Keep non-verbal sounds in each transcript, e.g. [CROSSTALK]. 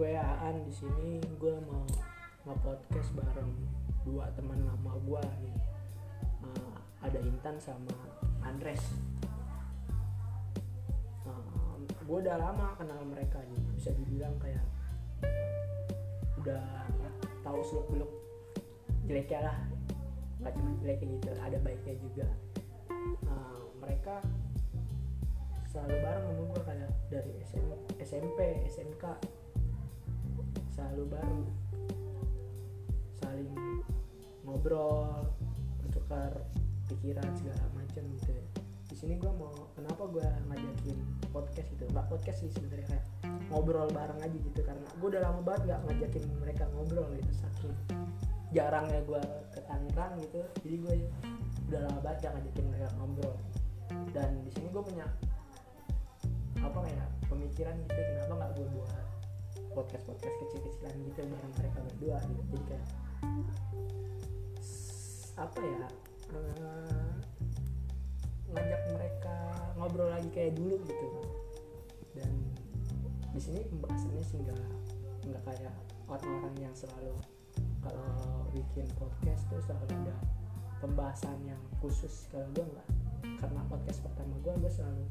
gue Aan di sini gue mau nge-podcast bareng dua teman lama gue nih. Eh, ada Intan sama Andres. Eh, gue udah lama kenal mereka nih. Bisa dibilang kayak udah tahu seluk beluk jeleknya lah nggak cuma jeleknya gitu ada baiknya juga Eh, mereka selalu bareng sama gue kayak dari SM, SMP SMK selalu bareng saling ngobrol bertukar pikiran segala macam gitu. Di sini gue mau kenapa gue ngajakin podcast gitu? Nggak podcast sih sebenarnya kayak ngobrol bareng aja gitu. Karena gue udah lama banget nggak ngajakin mereka ngobrol gitu saking jarangnya gue ke Tangerang gitu. Jadi gue udah lama banget gak ngajakin mereka ngobrol. Dan di sini gue punya apa kayak pemikiran gitu kenapa nggak gue buat podcast podcast kecil-kecilan gitu bareng mereka berdua gitu. Jadi kayak apa ya eh, ngajak mereka ngobrol lagi kayak dulu gitu. Dan di sini pembahasannya sih nggak nggak kayak orang-orang yang selalu kalau bikin podcast tuh selalu ada pembahasan yang khusus. Kalau gue nggak karena podcast pertama gue gue selalu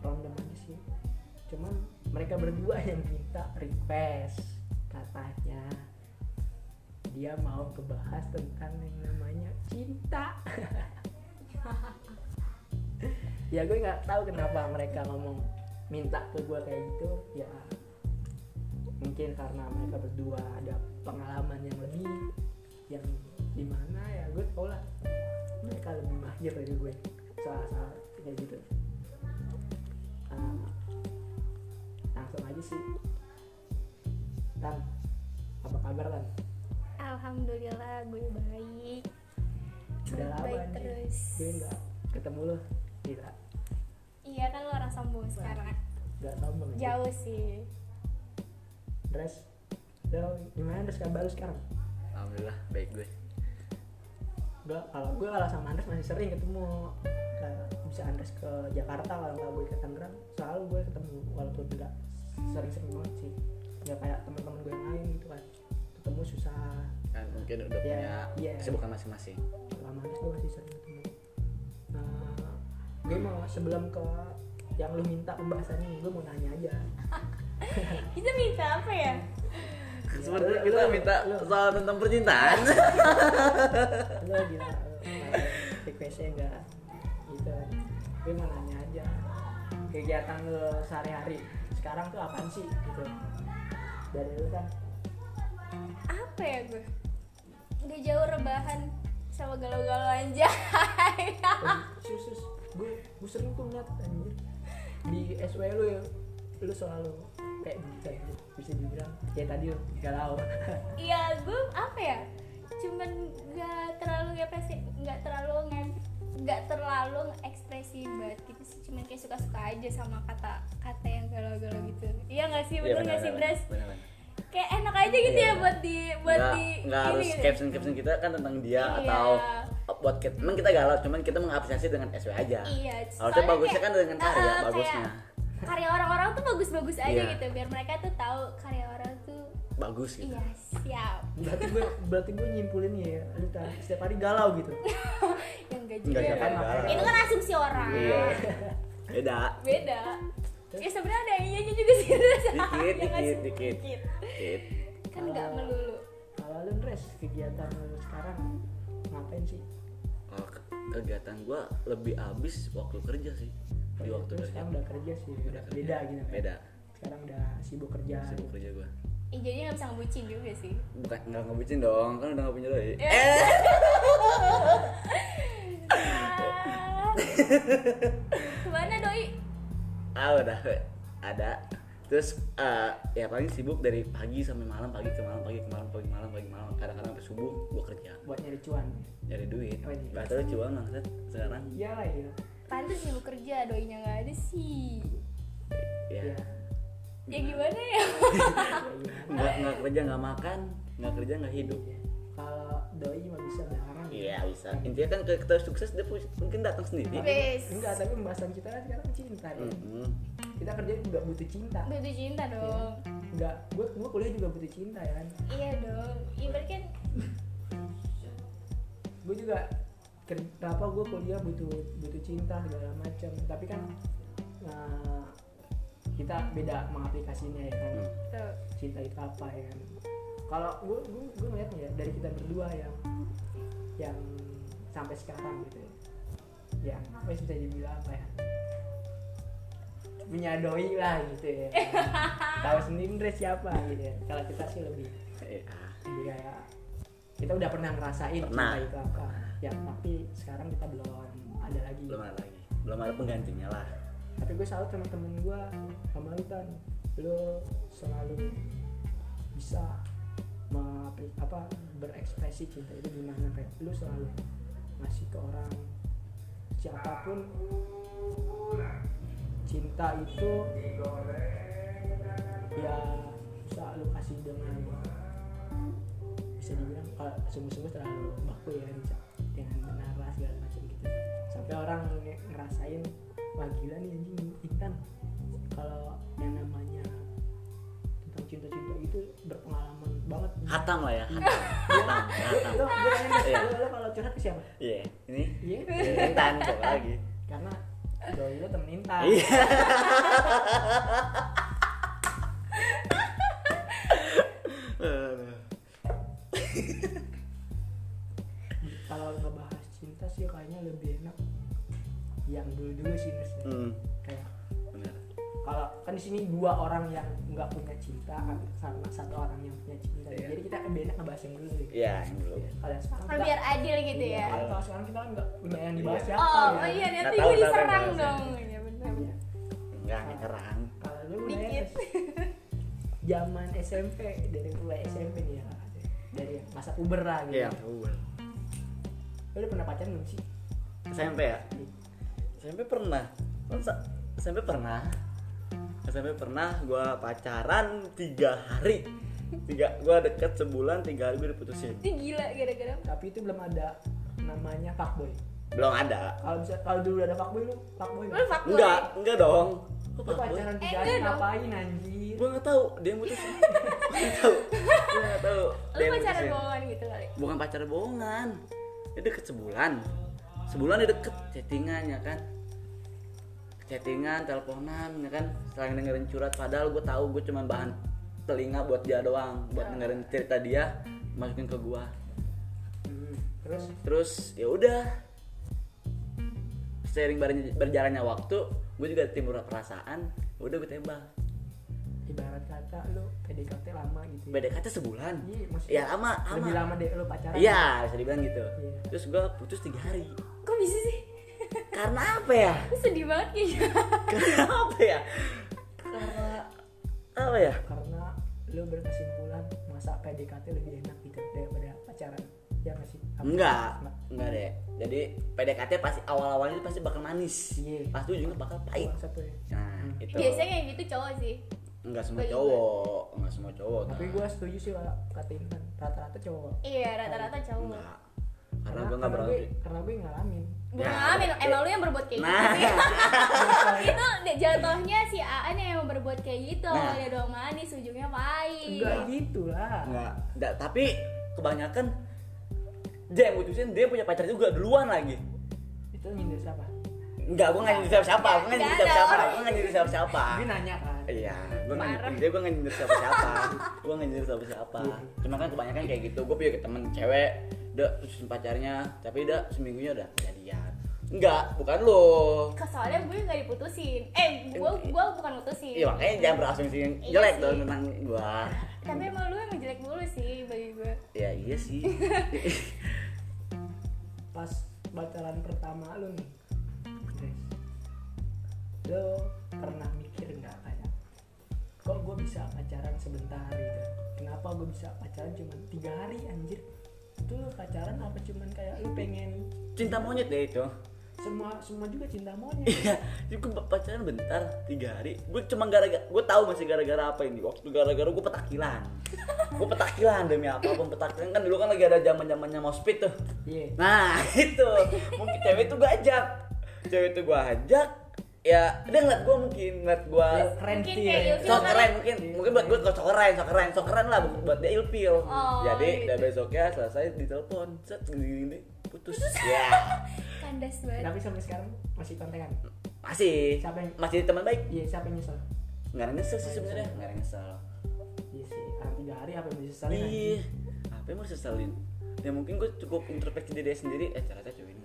random aja sih. Cuman mereka berdua yang minta request katanya. Dia mau kebahas tentang yang namanya cinta. [LAUGHS] Ya gue nggak tahu kenapa mereka ngomong minta ke gue kayak gitu. Ya mungkin karena mereka berdua ada pengalaman yang lebih yang di mana ya gue tau lah. Mereka lebih mahir dari gue. Soal-soal kayak gitu. Ah, langsung aja sih Tan apa kabar Tan Alhamdulillah gue baik. udah lama baik nih terus. gue nggak ketemu lo gila Iya kan lo orang sombong sekarang. nggak sombong. Jauh sih. Dres lo gimana Dres kabar lu sekarang Alhamdulillah baik gue. gue kalau gue kalau sama Andres masih sering ketemu bisa Andres ke Jakarta kalau nggak gue ke Tangerang selalu gue ketemu walaupun nggak sering-sering banget sih nggak kayak teman-teman gue yang lain gitu kan ketemu susah Kan mungkin udah Iya, punya iya. kesibukan masing-masing. Andres gue masih sering ketemu nah, gue mau sebelum ke yang lu minta pembahasan ini gue mau nanya aja [LAUGHS] Kita minta apa ya? Sebenarnya lu- kita lu- minta lu- soal tentang percintaan. [LAUGHS] lu gila lu [LAUGHS] requestnya enggak gitu gue mau nanya aja kegiatan lu sehari-hari sekarang tuh apaan sih gitu dari lu kan Apa ya gue? Gak jauh rebahan sama galau-galau aja. sus gue gue sering tuh ngeliat anjir di SW lu ya lu selalu kayak gitu gitu bisa dibilang kayak tadi galau [LAUGHS] Iya gue apa ya? Cuman gak terlalu ngepresi, gak terlalu nge nggak terlalu ekspresi banget gitu sih cuman kayak suka-suka aja sama kata-kata yang galau-galau gitu iya nggak sih bener nggak sih Bras Beneran. kayak enak aja gitu Iya. ya buat di buat Nggak, di nggak harus ini. caption caption kita kan tentang dia Iya. atau buat kita emang kita galau cuman kita mengapresiasi dengan SW aja iya harusnya soalnya bagusnya kayak, kan dengan karya kayak bagusnya karya orang-orang tuh bagus-bagus aja Iya. gitu biar mereka tuh tahu karya orang bagus gitu. Iya siap. Berarti gue berarti gue nyimpulin ya lu tak setiap hari galau gitu? [LAUGHS] Yang gak Nggak juga siapa yang kan itu kan asumsi orang. Iya. Beda. Beda. Ya sebenarnya ada iya juga sih dikit [LAUGHS] Ya nggak dikit sih? dikit. dikit. Kan nggak melulu. kalau lu Dres kegiatan lu sekarang ngapain sih? Kalau kegiatan gua lebih habis waktu kerja sih. Di Oh, waktu lu kerja. sekarang udah kerja sih Udah kerja. beda gitu kan beda. Sekarang udah sibuk kerja. Sibuk kerja gua eh, jadinya nggak bisa ngebucin juga sih. Bukan nggak ngebucin dong kan udah nggak punya doi Ya. eh. [LAUGHS] Ke mana doi? Ah udah ada. Terus eh, ya paling sibuk dari pagi sampai malam pagi ke malam pagi ke malam pagi ke malam pagi ke malam. Kadang-kadang sampai subuh gua kerja. Buat nyari cuan. Nyari duit. Oh, iya. bahasa lu cuan maksud sekarang. Iya lah ya pantas sibuk kerja doinya nggak ada sih. Ya. Iya. ya gimana ya? Ya, [LAUGHS] gimana? Nggak nggak kerja nggak makan nggak kerja nggak hidup. Kalau doi mah bisa belakangan iya bisa. Intinya kan kalau kita sukses dia mungkin datang sendiri. Wes. enggak tapi pembahasan kita kan sekarang cinta ya. Mm-mm. kita kerja juga butuh cinta. Butuh cinta dong. Nggak gue gue kuliah juga butuh cinta ya kan? Iya dong. Ibarat kan [LAUGHS] gue juga ker- apa gue kuliah butuh butuh cinta segala macam. Tapi kan nah, kita beda mengaplikasinya ya kan. Tuh cinta itu apa ya? Kan kalau gue gue gue ngeliatnya ya dari kita berdua yang yang sampai sekarang gitu ya. Yang apa sih bisa dibilang apa ya? Punya doi lah gitu ya. [LAUGHS] Tahu sendiri siapa gitu ya. Kalau kita sih lebih Eh, ah. lebih kayak kita udah pernah ngerasain Pernah. cinta itu apa. Ya tapi sekarang kita belum ada lagi. Belum ada lagi. Belum ada penggantinya lah tapi gue salut teman-teman gue sama lu kan lu selalu bisa apa berekspresi cinta itu gimana? Kayak lu selalu ngasih ke orang siapa pun cinta itu ya bisa lu kasih dengan bisa dibilang kalau sungguh-sungguh terlalu baku ya dengan benar segala macam gitu. Sampai orang nge- ngerasain wah gila nih anjing. Intan kalau yang namanya tentang cinta-cinta itu berpengalaman banget. Hatam lah ya hatam. Hatam hatam. Lo, lo, lo, Iya. lo, lo kalau curhat ke siapa? iya ini? Iya, Intan kok lagi? Karena doi lo temen Intan. iya. Aduh. Kalau ngebahas cinta sih kayaknya lebih enak yang dulu-dulu sih Nus. hmm Kayak benar kalau kan di sini dua orang yang nggak punya cinta kan sama satu orang yang punya cinta. Iya. Jadi kita lebih enak ngebahas yang dulu deh. iya yang dulu Iya, Kalau yang sekarang kita- biar adil gitu Iya, ya kalau sekarang kita kan nggak punya yang dibahas Iya. siapa oh ya. oh iya Nggak nanti gue diserang dong iya benar Iya. enggak enggak nyerang Kalau lu Dikit. zaman SMP dari mulai SMP nih ya dari masa puber lah gitu. iya betul Lu udah pernah pacaran belum sih? SMP ya SMP pernah. Masa SMP pernah? SMP pernah gua pacaran tiga hari. Tiga gua deket sebulan tiga hari gua diputusin. Itu gila gara-gara Tapi itu belum ada namanya fuckboy. belum ada. Kalau bisa kalau dulu ada fuckboy lu fuckboy lu fuckboy? Enggak enggak dong. Kok Lu pacaran Eh, tiga hari enggak dong. ngapain anjir? gua nggak tahu dia mutusin. Gua nggak tahu. Gua nggak tahu. Lu dia pacaran bohongan gitu kali? Bukan pacar bohongan. Dia deket sebulan sebulan dia deket chattingannya kan? Chattingan teleponan ya kan? Saling dengerin curhat padahal gue tahu gue cuma bahan telinga buat dia doang buat dengerin cerita dia masukin ke gua. Hmm, Terus? Terus ya udah. Sering ber- berjalannya waktu gue juga timbul perasaan ya udah gue tembak. Ibarat kata lu PDKT lama gitu. ya. PDKT sebulan? Iya, ya lama lama. Lebih lama deh lu pacaran. iya bisa dibilang gitu. Iya. terus gue putus tiga hari bisa sih. Karena apa ya? [LAUGHS] Sedih banget kayaknya. Karena apa ya? Karena apa ya? Karena lu berkesimpulan masa PDKT lebih enak gitu daripada pacaran. Ya nggak sih? Apa? enggak. Enggak deh. Jadi PDKT pasti awal-awalnya itu pasti bakal manis. Iya. pasti ujungnya bakal pahit. Satu ya. nah itu biasanya kayak gitu cowok sih. Enggak semua Bagi cowok. enggak semua cowok Tapi nah. gue setuju sih kalau kata Intan rata-rata cowok. iya rata-rata cowok. Enggak karena gue nggak karena berani karena gue ngalamin. Gue Ya. ngalamin, emang lu yang berbuat kayak nah gitu sih [LAUGHS] Itu jatuhnya si Aan yang berbuat kayak gitu Nah. Awalnya doang manis, ujungnya pahit Enggak gitu lah. enggak enggak tapi kebanyakan dia yang mutusin dia punya pacar juga duluan lagi Itu nyindir siapa? enggak gue nggak nyindir siapa siapa gue nggak nyindir siapa siapa gue nggak nyindir siapa siapa Gue nanya kan. Iya, gue nggak dia gue nggak nyindir siapa siapa, gue nggak nyindir siapa siapa. Cuma kan kebanyakan kayak gitu, gue punya temen cewek, udah putusin pacarnya, tapi udah seminggunya udah jadian. Enggak, bukan lo. Ke- Soalnya gue gak diputusin Eh, gue gua bukan mutusin Iya makanya jangan berasumsi yang Iya jelek dong tentang gue. Tapi emang lu emang jelek mulu sih bagi gue Ya iya sih. [LAUGHS] Pas pacaran pertama lu nih. Guys. Lo pernah mikir nggak kayak kok gue bisa pacaran sebentar gitu kenapa gue bisa pacaran cuma tiga hari anjir itu pacaran apa cuman kayak lu pengen Cinta monyet deh itu. semua semua juga cinta monyet [LAUGHS] Iya, gue pacaran bentar tiga hari. Gue cuma gara-gara, gue tahu masih gara-gara apa ini. Waktu gara-gara gue petakilan. gue petakilan demi apa pun petakilan kan dulu kan lagi ada zaman zamannya mau speed tuh. iya Nah [LAUGHS] itu mungkin cewek itu gue ajak Cewek itu gue ajak ya dia ngeliat gue mungkin ngeliat gue keren Mungkin sih ya. kali. keren mungkin mungkin buat gue sok keren sok keren sok keren lah buat dia ilfil. Oh, jadi gitu. dan besoknya selesai ditelepon set gini gini putus. Ya. [LAUGHS] Kandas banget. Tapi sampai sekarang masih kontekan? Masih. Siapa yang- masih teman baik. Iya siapa yang nyesel? Nggak ada nyesel sih sebenarnya. nggak ada nyesel. Iya sih tiga hari apa yang disesalin iya. apa yang mau disesalin? Ya mungkin gue cukup introspeksi diri sendiri. Eh ternyata cewek ini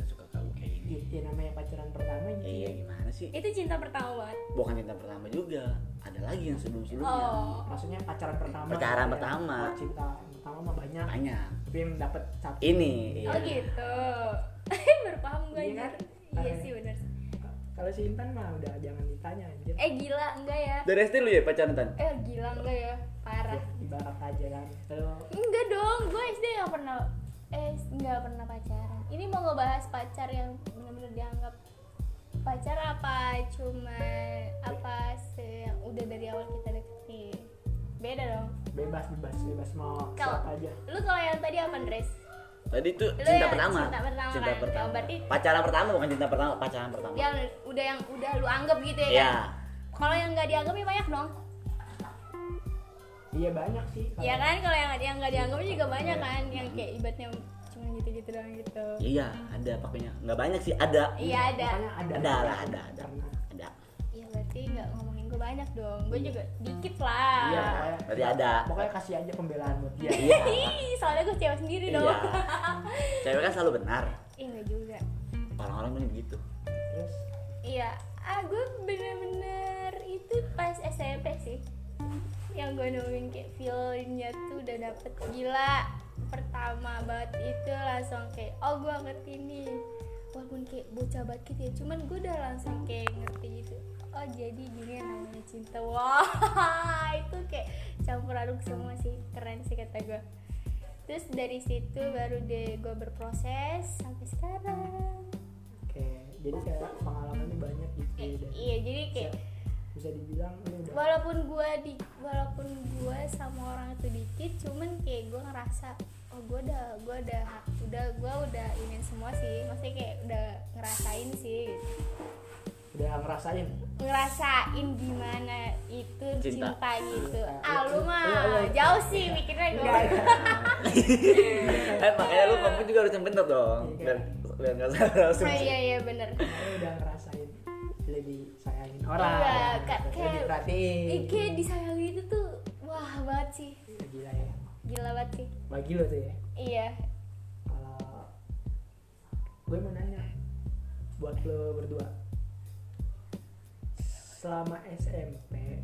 Iya, iya, namanya pacaran pertama gitu. Iya gimana sih? Itu cinta pertama. Banget bukan cinta pertama juga ada lagi yang sebelum sebelumnya oh. Maksudnya pacaran pertama Pacaran ya. pertama. Cinta pertama mah banyak. Banyak. Tapi yang dapet satu ini iya. oh gitu. [LAUGHS] Baru paham gue Iya kan? iya Eh. sih. Bener kalau si Intan mah udah jangan ditanya anjir. Eh gila enggak ya. Dari SD lu ya pacaran tan? Eh gila enggak ya. Parah. Ibarat aja kan. Kalau enggak dong gue SD nggak pernah eh nggak pernah pacaran ini mau ngebahas pacar yang benar-benar dianggap pacar apa? Cuma apa se yang udah dari awal kita deketin? Beda dong. Bebas bebas bebas. Mau Kalau- siapa aja. lu kalau yang tadi apa Andres? Tadi tuh Lu cinta yang pertama. cinta pertama cinta kan? pertama. Ya, berarti- pacaran pertama bukan cinta pertama pacaran pertama. Yang udah yang udah lu anggap gitu ya Iya. kan? Kalau yang nggak dianggap ya banyak dong. Iya banyak sih. Iya kan? Kalau yang yang nggak dianggap juga banyak kan? Yang kayak ibaratnya cuma gitu-gitu doang gitu. Iya ada pokoknya nggak banyak sih ada. Iya ada. Ada ada lah ada ada. Pernah. ada. Iya berarti nggak ngomongin gue banyak dong. Gue juga dikit lah. Iya berarti ada. pokoknya kasih aja pembelaan buat dia. Iya. [LAUGHS] Soalnya gue cewek sendiri iya. Dong [LAUGHS] cewek kan selalu benar. Ih enggak juga. Orang-orang tuh begitu terus? Iya. Ah gue bener-bener itu pas SMP sih. Yang gue nemuin kayak feelnya tuh udah dapet gila pertama banget itu langsung kayak oh gue ngerti nih. Walaupun kayak bocah banget gitu ya cuman gue udah langsung kayak ngerti gitu. Oh jadi gini yang namanya cinta. Wah [LAUGHS] itu kayak campur aduk semua sih keren sih kata gue terus dari situ baru deh gue berproses sampai sekarang. Oke jadi kayak pengalamannya banyak gitu Eh, dan iya jadi kayak bisa dibilang ini udah walaupun gue di walaupun gue sama orang itu dikit cuman kayak gue ngerasa oh gue udah gue udah udah gue udah ini semua sih. Maksudnya kayak udah ngerasain sih. Udah ngerasain? Ngerasain gimana itu Cinta. cinta, gitu. Ah lu iya, mah iya. jauh sih mikirnya gue Enggak, [LAUGHS] eh makanya lu ngomong juga harus yang bener dong. Iya. biar biar nggak salah [LAUGHS] oh iya iya bener. Udah ngerasain lebih sayangin orang. Iya, ka- lebih kayak- perhatiin. kayak disayangi itu tuh wah banget sih. Gila ya gila banget sih. Bagi lo tuh ya. Iya. Kalau gue mau nanya buat lo berdua. Selama SMP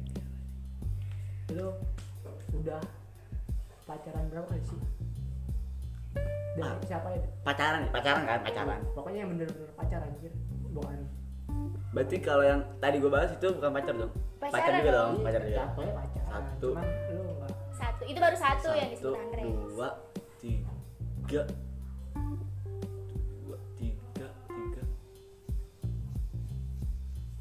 lo udah pacaran berapa kali sih? Dan Ah. siapa ya pacaran pacaran kan pacaran. Pokoknya yang bener-bener pacaran gitu bukan. Berarti kalau yang tadi gue bahas itu bukan pacar dong? Pacar Pacaran juga dong. dong pacar juga. Satu. cuman enggak satu itu baru satu, yang satu disebut Andres dua tiga. Dua tiga tiga.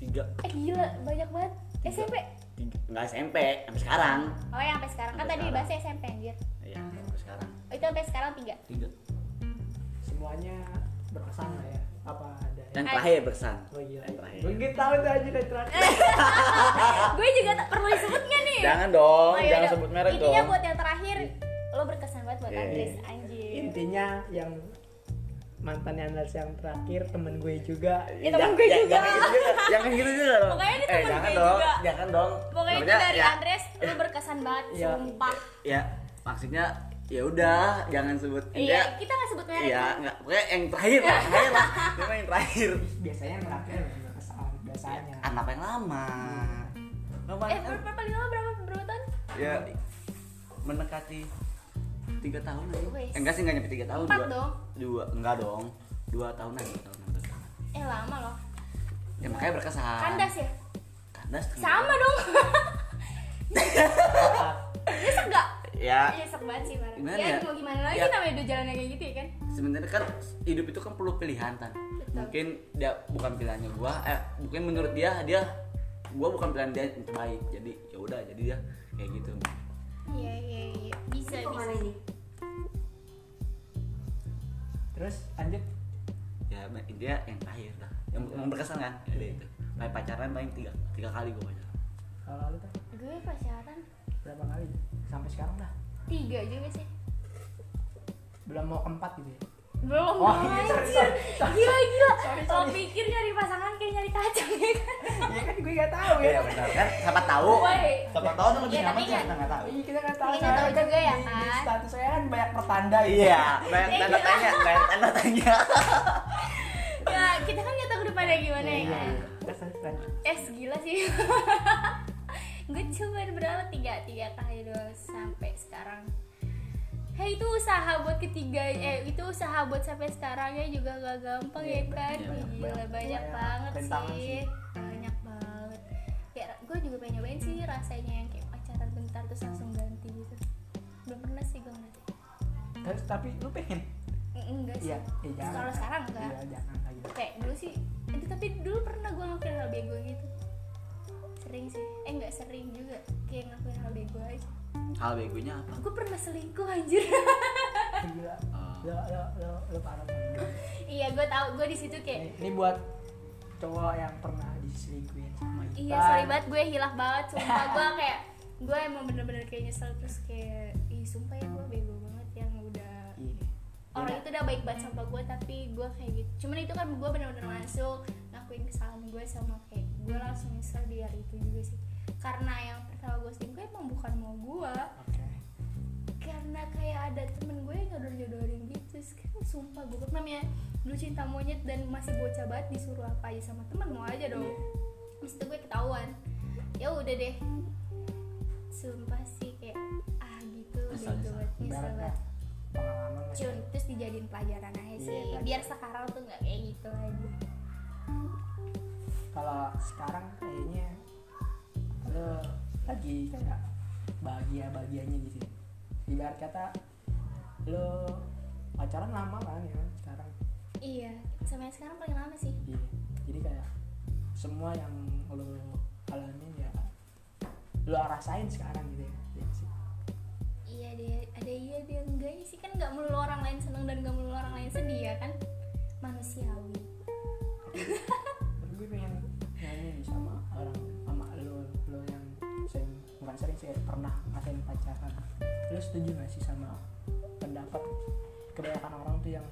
Tiga. Eh gila banyak banget. SMP tiga. Nggak SMP sampai sekarang. Oh yang sampai sekarang. Kan tadi bahasnya SMP anjir. Iya sampai sekarang. Oh, itu sampai sekarang tiga? Tiga. Semuanya berkesan lah ya. Apa yang terakhir bersan Oh gila. yang terakhir Gue gitu tahu tuh aja dari terakhir. [LAUGHS] gue juga tak perlu disebutnya nih jangan dong Oh, jangan yaudah. sebut merek intinya dong buat yang terakhir lo berkesan banget buat Iya. Andres anjir Intinya yang mantan Andals yang terakhir temen gue juga. Ya, temen gue jangan- juga. jangan gitu juga jangan gitu juga dong Pokoknya ini eh temen jangan gue dong juga. jangan dong pokoknya itu dari ya, Andres lo berkesan banget Iya. sumpah ya maksudnya ya udah jangan sebut iya Intinya, kita nggak sebut merek Iya, kan? enggak. Pokoknya yang terakhir lah, yang terakhir lah. [LAUGHS] Cuma yang terakhir. Biasanya yang terakhir biasanya. Anak yang lama. Lama eh ber- ber- paling lama berapa berapa tahun ya mendekati tiga tahun aja. Wes. Eh, enggak sih enggak nyampe tiga tahun. Empat dua, dong. Dua, enggak dong. Dua tahunan, dua tahunan. Dua tahunan. eh lama loh Ya makanya berkesan. kandas ya Kandas. kan. sama dong [LAUGHS] Ya, nyesek banget sih Mar. Gimana ya, ya? mau gimana lagi Ya. namanya udah jalannya kayak gitu ya kan? Sebenarnya kan hidup itu kan perlu pilihan kan. Betul. Mungkin dia bukan pilihannya gua, eh mungkin menurut dia dia gua bukan pilihan dia yang terbaik. Jadi ya udah, jadi dia kayak gitu. iya iya iya. Bisa bisa. Terus lanjut. Ya intinya yang terakhir lah yang yang berkesan kan? Ya, itu. Kayak pacaran paling tiga tiga kali gue pacaran. Kalau lu tuh gue pacaran. Berapa kali? Sampai sekarang dah tiga juga sih belum mau keempat gitu ya belum Oh, anjir. sorry, sorry, sorry. gila gila sorry. pikir nyari pasangan kayak nyari kacang ya kan iya kan gue nggak tahu ya Iya benar kan siapa tahu siapa tahu tuh lebih Iya, nyaman tapi sih kita nggak tahu iya kita nggak tahu Kita tahu juga ya kan? status saya kan banyak pertanda gitu. iya banyak Iya, tanda iya. tanya banyak tanda tanya ya kita kan nggak tahu depannya gimana Iya, ya iya, kan iya. Lanjut. eh gila sih [LAUGHS] gue cuma berapa tiga tiga kali doang sampai sekarang. Hei itu usaha buat ketiga eh itu usaha buat sampai sekarang ya juga gak gampang ya Iya, kan? Iya, gila banyak- banyak banget sih. sih. banyak banget. Ya gue juga pengen nyobain sih rasanya yang kayak pacaran bentar terus langsung ganti gitu. Belum pernah sih gue ngerti Terus, tapi lu pengen? Enggak sih. Iya iya jangan. Kalau sekarang enggak. Iya jangan lagi kayak dulu sih itu tapi dulu pernah gue ngelakuin hal bego gitu sering sih. Eh nggak sering juga. Kayak ngelakuin hal bego aja. Hal begonya apa? Gue pernah selingkuh anjir. [LAUGHS] Gila. Lo lo lo lo parah banget. Iya gue tahu. Gue di situ kayak ini, ini buat cowok yang pernah diselingkuhin sama Ipan iya sorry banget gue hilaf banget. Sumpah gue [LAUGHS] kayak gue emang bener-bener kayak nyesel. Terus kayak ih sumpah ya gue bego banget yang udah iya. Orang itu udah baik banget sama gue tapi gue kayak gitu. Cuman itu kan gue bener-bener masuk ngakuin kesalahan gue sama kayak gue langsung nyesel di hari itu juga sih. Karena yang pertama gue selingkuh emang bukan mau gue oke. Karena kayak ada temen gue yang jodoh-jodohin gitu. Terus kan sumpah gue namanya dulu cinta monyet dan masih bocah banget disuruh apa aja sama temen mau aja dong. Itu gue ketahuan. Ya udah deh. Sumpah sih kayak ah gitu. Nyesel, bego nyesel. banget pengalaman terus dijadiin pelajaran aja Iya, sih pelajaran. biar sekarang tuh nggak kayak gitu lagi kalau sekarang kayaknya lo lagi kayak bahagia bahagianya gitu. Ya. ibarat kata lo pacaran lama kan ya sekarang? Iya sama yang sekarang paling lama sih. Iya. Jadi kayak semua yang lo alamin ya lo rasain sekarang gitu ya Iya sih? Iya dia ada iya dia enggaknya sih kan nggak melulu orang lain seneng dan nggak melulu orang lain sedih ya kan? Manusiawi. Gue pengen orang sama lo lo yang sering bukan sering sih pernah ngatain pacaran. Lo setuju gak sih sama pendapat kebanyakan orang tuh yang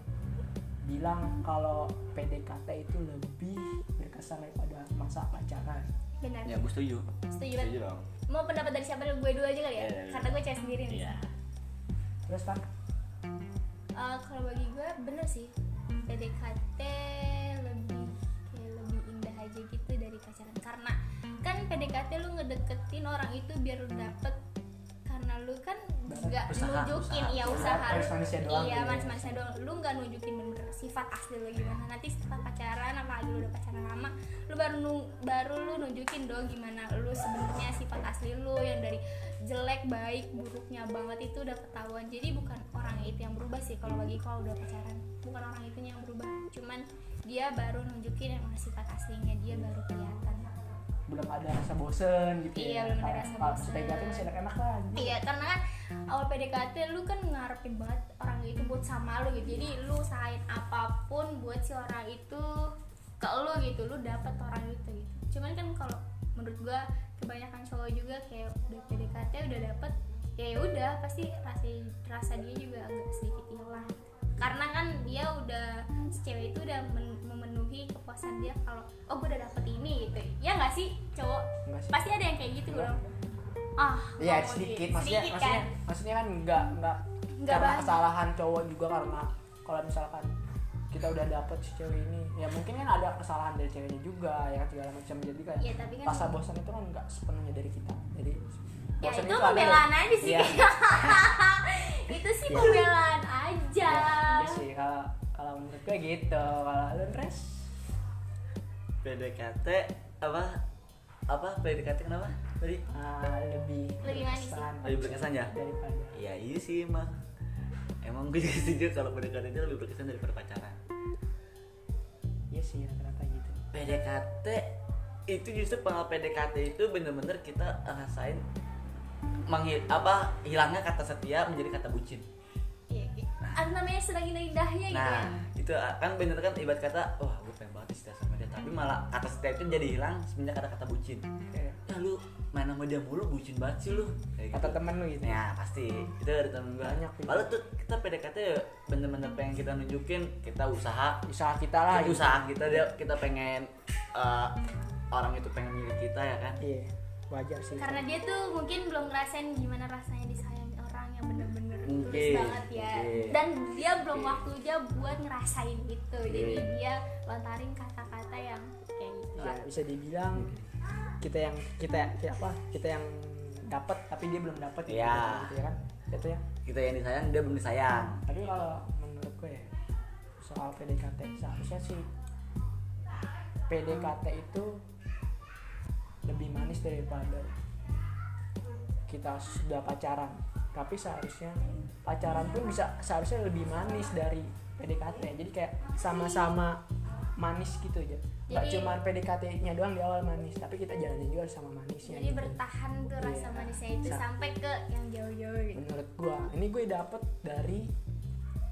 bilang kalau PDKT itu lebih berkesan daripada masa pacaran? Benar. Ya gue setuju. Setuju banget. setuju dong. Mau pendapat dari siapa? Gue dulu aja kali ya? Iya, iya, iya. karena gue cewek sendiri nih. Iya. Terus kan Eh, kalau bagi gue bener sih. PDKT aja gitu dari pacaran. Karena kan PDKT lu ngedeketin orang itu biar lu dapet. Karena lu kan nggak Usaha, nunjukin usaha. ya usaha. lu. Manis-manisnya doang iya ya. manis-manisnya doang. Lu nggak nunjukin bener sifat asli lu gimana. Nanti setelah pacaran apalagi lu udah pacaran lama lu baru nu- baru lu nunjukin dong gimana lu sebenarnya sifat asli lu yang dari jelek baik buruknya banget itu udah ketahuan. Jadi bukan orang itu yang berubah sih kalau bagi kalau udah pacaran. Bukan orang itu yang berubah. Cuman dia baru nunjukin emang sifat aslinya dia baru kelihatan belum ada rasa bosen gitu Iya, ya belum ada rasa kalau bosen. PDKT masih enak-enak lah gitu. Iya karena kan awal PDKT lu kan ngarepin banget orang itu buat sama lu gitu Jadi lu usahain apa pun buat si orang itu ke lu gitu Lu dapet orang itu gitu Cuman kan kalau menurut gua kebanyakan cowok juga kayak udah PDKT udah dapet ya udah pasti rasa rasa dia juga agak sedikit hilang karena kan dia udah si cewek itu udah men- memenuhi kepuasan dia kalau oh gue udah dapet ini gitu. Ya nggak sih cowok? Enggak sih. pasti ada yang kayak gitu Enggak. dong. Ah Iya ngomong sedikit, maksudnya Sedikit maksudnya kan? maksudnya kan enggak enggak Nggak karena kesalahan cowok juga karena kalau misalkan kita udah dapet si cewek ini ya mungkin kan ada kesalahan dari ceweknya juga ya segala macam. Jadi kayak Iya, tapi kan- rasa bosan itu kan enggak sepenuhnya dari kita. Jadi ya itu ada pembelaan dari- aja sih. Iya. [LAUGHS] itu sih Iya. pembelaan aja. Iya sih kalau kalau menurut gue gitu. Kalau lu Res PDKT apa? Apa? PDKT kenapa? Tadi? Ah, lebih Lebih berkesan. Lebih berkesan ya? Daripada. Iya iya sih emang. Emang gue juga setuju kalau PDKT itu lebih berkesan daripada pacaran. Iya sih rata-rata gitu? PDKT itu justru pengal PDKT itu bener-bener kita rasain menghil apa hilangnya kata setia menjadi kata bucin. Iya, iya. Ah, namanya sedang indah-indahnya gitu ya. nah itu kan bener kan ibarat kata wah gue pengen banget setia sama dia. Tapi malah kata setia itu jadi hilang semenjak ada kata bucin. Kayak ya lu main sama dia mulu bucin banget sih lu. Kayak kata gitu. temen lu gitu. Ya pasti. Itu dari temen gue Banyak, Pi. lalu tuh kita PDKT ya bener-bener pengen kita nunjukin kita usaha. Usaha kita lah kita gitu. usaha kita dia kita pengen eh, orang itu pengen milik kita ya kan? Iya wajar sih. Karena dia tuh mungkin belum ngerasain gimana rasanya disayangi orang yang bener-bener tulus banget ya. Mungkin. dan dia belum waktunya buat ngerasain itu. Jadi Mungkin. dia lontarin kata-kata yang kayak gitu ya lah. bisa dibilang kita yang kita kita apa kita yang dapat tapi dia belum dapat Iya. gitu ya kan? Itu ya? Kita yang disayang dia belum disayang. Tapi kalau menurut gue ya, soal PDKT seharusnya sih PDKT itu lebih manis daripada kita sudah pacaran tapi seharusnya pacaran pun bisa seharusnya lebih manis dari PDKT jadi kayak sama-sama manis gitu aja nggak cuma PDKT-nya doang di awal manis tapi kita jalanin juga sama manisnya jadi gitu. bertahan tuh rasa Iya. manisnya itu Sa- sampai ke yang jauh-jauh gitu menurut gua ini gue dapet dari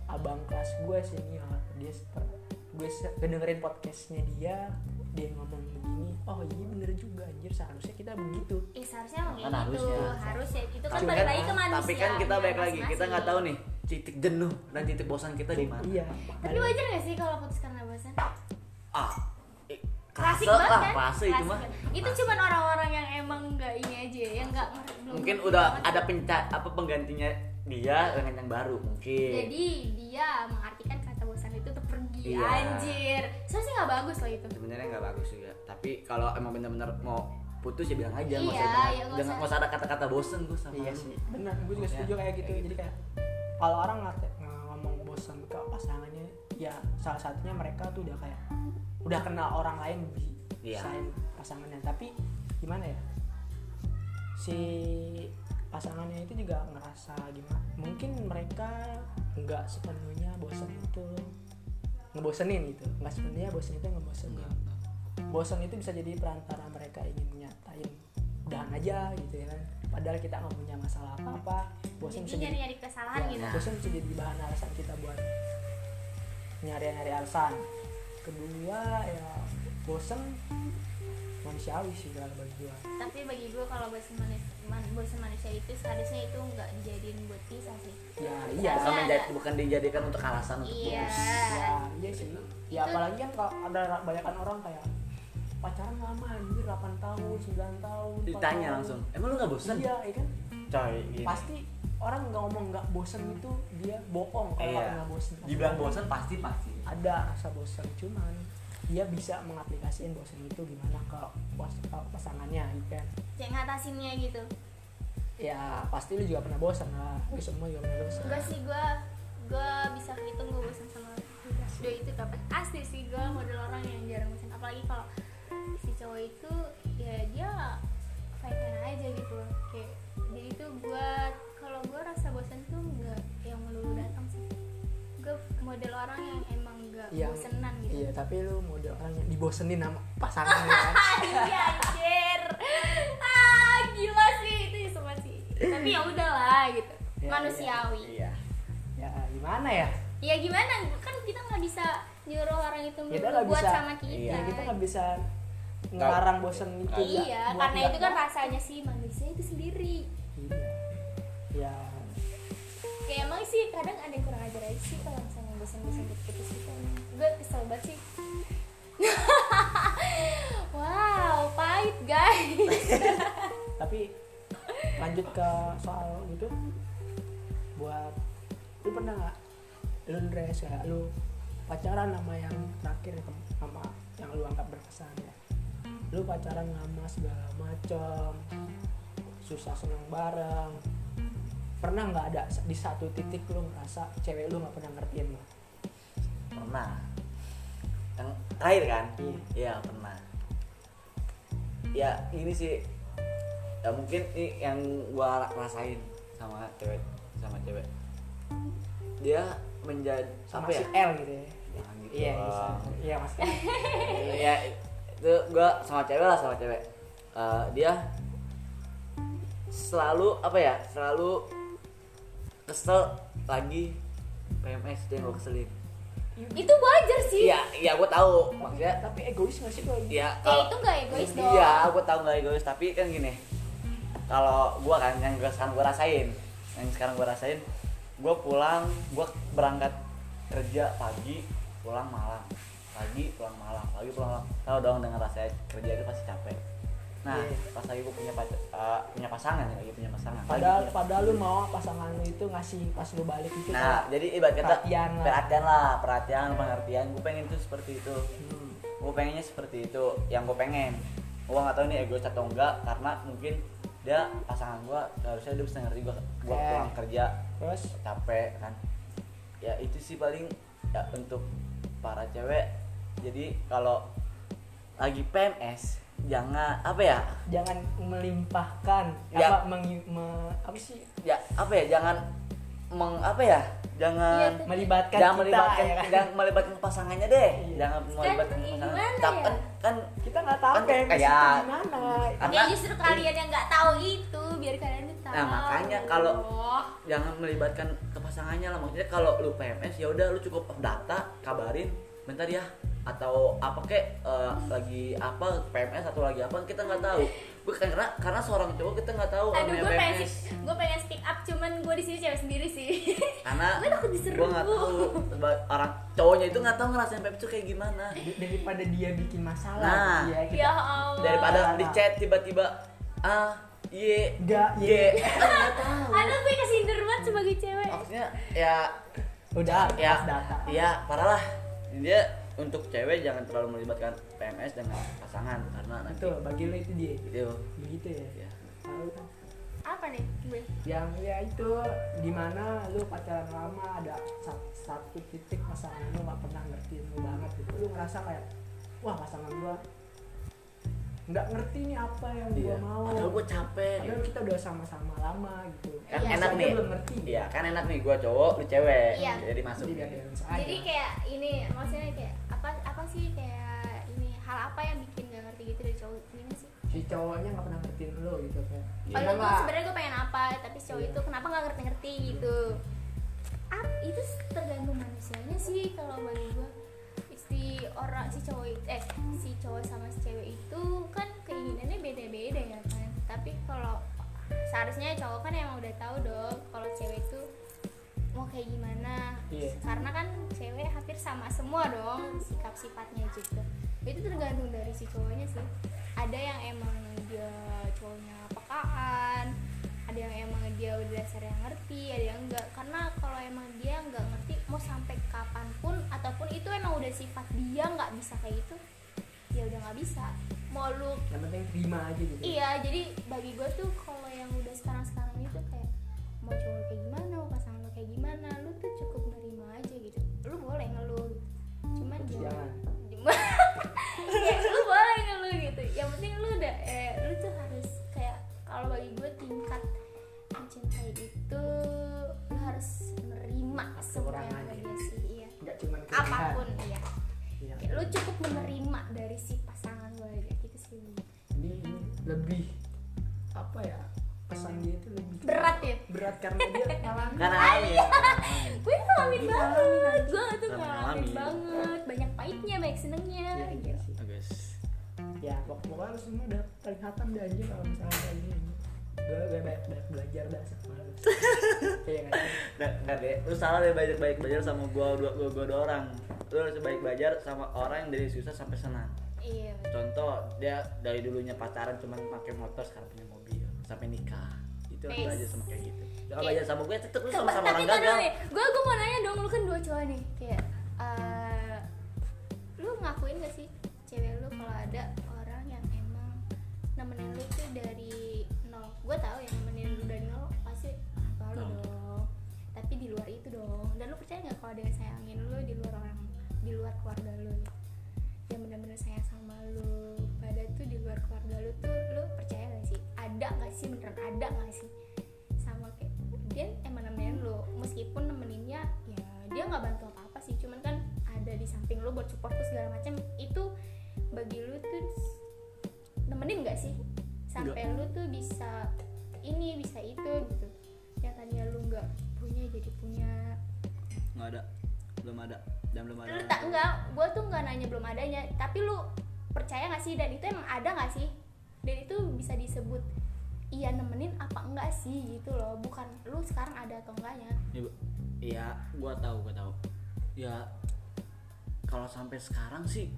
abang kelas gue senior dia seper- gue dengerin podcastnya dia dia ngomong oh iya bener juga anjir. Seharusnya kita begitu. Eh seharusnya emang kayak Kan gitu. harusnya. harus ya itu kan balik lagi ke manusia tapi kan kita baik lagi. Kita nggak tahu nih titik jenuh dan titik bosan kita di mana. Iya tapi wajar gak sih kalau putus karena bosan? Ah klasik banget lah kan? fase itu Klasik mah. itu cuman orang-orang yang emang nggak ini aja yang nggak mungkin udah banget. ada penca apa penggantinya dia dengan yang baru mungkin. Jadi dia mengartikan Iya. anjir. Seharusnya nggak bagus loh itu. Sebenarnya nggak bagus juga. Tapi kalau emang bener-bener mau putus ya bilang aja nggak Iya, usah ya jangan, nggak usah. nggak usah ada kata-kata bosen gue sama iya sih. Benar gue juga setuju kayak gitu jadi kayak kalau orang ngomong bosan ke pasangannya ya salah satunya mereka tuh udah kayak udah kenal orang lain di Iya. selain pasangannya. Tapi gimana ya? Si pasangannya itu juga ngerasa gimana? Mungkin mereka nggak sepenuhnya bosan itu ngebosenin gitu. Nggak sepenuhnya bosan itu ngebosenin. Enggak, enggak. bosan itu bisa jadi perantara mereka ingin menyatain udahan aja gitu ya. Kan padahal kita nggak punya masalah apa apa bosan bisa jadi jadi nyari-nyari kesalahan ya, gitu. bosan bisa jadi bahan alasan kita buat nyari-nyari alasan. Kedua ya bosan manusiawi sih kalau bagi gua tapi bagi gue kalau bosan manusia, man- bosan manusia itu seharusnya itu nggak dijadiin buat pisah sih ya iya bukan, Ada- menjadi, bukan dijadikan untuk alasan untuk Iya. putus ya iya sih ya Itu- apalagi kan kalau ada banyakan orang kayak pacaran lama anjir 8 tahun 9 tahun 4 ditanya tahun. langsung emang lu nggak bosan iya iya kan coy gini. pasti orang nggak ngomong nggak bosen itu dia bohong kalau Iya. nggak bosen dibilang bosan pasti pasti ada rasa bosen cuman dia bisa mengaplikasikan bosen itu gimana ke pas- ke pasangannya gitu kan. Yang ngatasinnya gitu? Ya pasti lu juga pernah bosan lah. Lu semua juga pernah bosan. Enggak sih gue gue bisa hitung gue bosan sama doi itu kapan asli sih gue model orang yang jarang bosan. Apalagi kalau si cowok itu ya dia fine fine aja gitu loh. Kayak jadi tuh gue kalau gue rasa bosan tuh nggak yang melulu datang sih. Gue model orang yang Yang- bosenan gitu. Iya tapi lu model orang yang dibosenin sama pasangan kan? [LAUGHS] Iya anjir. Ah gila sih itu semua sih. Tapi ya udahlah gitu. Ya, manusiawi. iya. Ya gimana ya? Ya gimana? Kan kita nggak bisa nyuruh orang itu Kita nggak buat bisa- sama kita. Ya kita nggak bisa ngelarang bosen itu ya, iya buat karena nggak- itu kan rasanya sih manusia itu sendiri. Iya. Ya. Kayak emang sih kadang ada yang kurang ajar aja sih kalau misalnya bosan-bosan putus itu gue kesel banget sih. [LAUGHS] Wow pahit guys. [LAUGHS] Tapi lanjut ke soal gitu buat lu pernah nggak? Lu dress kayak lu pacaran sama yang terakhir ya, sama yang lu anggap berkesan ya. Lu pacaran lama segala macem susah seneng bareng. Pernah nggak ada di satu titik lu ngerasa cewek lu nggak pernah ngertiin lu pernah. Yang terakhir kan? Iya. iya pernah. Ya ini sih ya mungkin ini yang gua rasain sama cewek sama cewek. Dia menjadi sama apa si ya L gitu ya? Jangan gitu iya iya mas. [LAUGHS] Ya itu gua sama cewek lah sama cewek. Eh, dia selalu apa ya selalu kesel lagi. PMS dia yang gua keselin itu wajar sih. Iya iya gue tahu. Maksudnya tapi egois gak sih kalau ya kalau itu nggak egois dong. iya gue tahu nggak egois. Tapi kan gini kalau gue kan yang sekarang gue rasain yang sekarang gue rasain gue pulang gue berangkat kerja pagi pulang malam. Pagi pulang malam. Pagi pulang malam. Tahu dong dengan rasa kerja itu pasti capek nah. Iya. pas lagi gue punya eh, punya pasangan ya lagi punya pasangan. Lagi padahal punya- padahal lu mau pasangan lu itu ngasih pas lu balik itu nah kayak, jadi ibarat kata perhatian lah. perhatian lah perhatian pengertian. Gue pengen itu seperti itu. Hmm, gue pengennya seperti itu yang gue pengen. Gue nggak tahu ini egois atau enggak karena mungkin dia pasangan gue harusnya dia bisa ngerti gue gue Oke. pulang kerja. Terus? Capek kan? Ya itu sih paling ya untuk para cewek. Jadi kalau lagi PMS jangan apa ya? Jangan melimpahkan Ya. apa mengi- me- apa sih? Ya apa ya? Jangan meng apa ya? Jangan Iya, melibatkan jangan kita melibatkan ya kan? jangan melibatkan pasangannya deh. Iya. jangan melibatkan ini pasangan. ya? kan, kan kita nggak tahu Kan kayak- gimana Karena- ya justru kalian yang nggak tahu itu biar kalian tuh tahu. Nah, makanya kalau- jangan melibatkan ke pasangannya lah. Maksudnya kalau lu PMS ya udah lu cukup data kabarin bentar ya atau apa kek eh, lagi apa PMS atau lagi apa kita nggak tahu. Bukan karena karena seorang cowok kita nggak tahu aduh gue pengen gue pengen speak up cuman gue di sini cewek sendiri sih. [LAUGHS] Karena Gue takut diserbu. gue nggak tahu orang cowoknya itu nggak tahu ngerasain PMS itu kayak gimana. Daripada dia bikin masalah Nah. ya kita ya Allah. daripada di chat tiba-tiba ah ye Nggak, ye ye. nggak tahu. Aduh gue kesindir banget sebagai cewek. Maksudnya ya udah ya iya parah lah. Dia untuk cewek jangan terlalu melibatkan PMS dengan pasangan karena nanti itu bagi lu itu dia. Itu begitu ya. Ya tahu kan? Apa nih gue? Yang ya itu di mana lu pacaran lama ada sa- satu titik pasangan lu nggak pernah ngertiin lu banget gitu. Lu ngerasa kayak wah pasangan gua nggak ngerti nih apa yang gua iya. mau. Padahal gue capek padahal kita udah sama-sama lama gitu. Kan Iya, enak nih. belum ngerti. Iya kan enak nih gue cowok lu cewek. Iya. jadi masuk jadi aja jadi kayak ini maksudnya kayak apa apa sih kayak ini hal apa yang bikin gak ngerti gitu dari cowok? Ini sih? Si cowoknya nggak pernah ngertiin lu gitu kan Iya. kalau gue sebenarnya gue pengen apa tapi si cowok Iya. itu kenapa nggak ngerti-ngerti gitu. Ap, itu tergantung manusianya sih kalau bagi gue si orang si cowok itu- eh si cowok sama si cewek itu kan emang udah tahu dong kalau cewek itu mau kayak gimana. Iya. karena kan cewek hampir sama semua dong sikap sifatnya juga itu tergantung dari si cowoknya sih. Ada yang emang dia cowoknya pekaan ada yang emang dia udah dasarnya ngerti ada yang enggak. Karena kalau emang dia nggak ngerti mau sampai kapan pun ataupun itu emang udah sifat dia nggak bisa kayak gitu ya udah nggak bisa. Mau lu yang penting terima aja gitu. Iya, jadi bagi gue tuh kayak gimana, mau pasangan lo kayak gimana, lu tuh cukup nerima aja gitu. Lu boleh ngeluh, cuman Terus jangan. [LAUGHS] ya, lu boleh ngeluh gitu. Yang penting lu udah, eh, lu tuh harus kayak kalau bagi gue tingkat mencintai itu lu harus menerima semua yang ada dia sih, iya. nggak cuman kelebihan. Apa pun, iya. Iya. Ya, lu cukup menerima dari si pasangan gue aja gitu sih. ini, ini lebih apa ya pesan dia itu lebih Berat ya. berat karena dia [LAUGHS] ngalamin. Karena ya gue ngalamin banget. gue tuh Ngalamin. ngalamin. banget. Banyak pahitnya banyak senengnya Iya, iya gitu. sih. guys. Ya pok- pokoknya lu semua udah paling hatam deh anjir kalau misalnya kayak gini. Gue banyak banyak belajar dah sama lu. [LAUGHS] Iya nggak nggak deh lu salah deh banyak baik belajar sama gua dua gua, gua dua orang. Lu harus baik belajar sama orang yang dari susah sampai senang. Iya contoh dia dari dulunya pacaran cuman pakai motor sekarang punya mobil sampai nikah itu harus Nice. belajar sama kayak gitu. Jangan belajar sama gue tetep lu sama sama tapi orang gagal. gue gue mau nanya dong lu kan dua cowok nih. Kayak eh, lu ngakuin gak sih cewek lu kalau ada orang yang emang nemenin lu tuh dari nol? Gue tahu yang nemenin lu dari nol pasti apa lu Dong. dong tapi di luar itu dong. Dan lu percaya nggak kalau dia sayangin lu di luar orang di luar keluarga lu yang benar-benar sayang sama lu pada tuh di luar keluarga lu tuh lu percaya ada gak sih beneran ada gak sih? Sama kayak dia emang nemenin lu meskipun nemeninnya ya dia nggak bantu apa apa sih cuman kan ada di samping lu buat support tuh segala macam itu bagi lu tuh nemenin gak sih? Sampai lu tuh bisa ini bisa itu gitu. Yang tadinya lu nggak punya jadi punya. Nggak ada. Belum ada. Dan belum ada. Lu tak enggak gue tuh nggak nanya belum adanya. Tapi lu percaya nggak sih? Dan itu emang ada nggak sih? Dan itu bisa disebut iya nemenin apa enggak sih gitu loh. Bukan lu sekarang ada atau enggaknya. Ya, Bu. Iya, gua tahu, gua tahu. Ya kalau sampai sekarang sih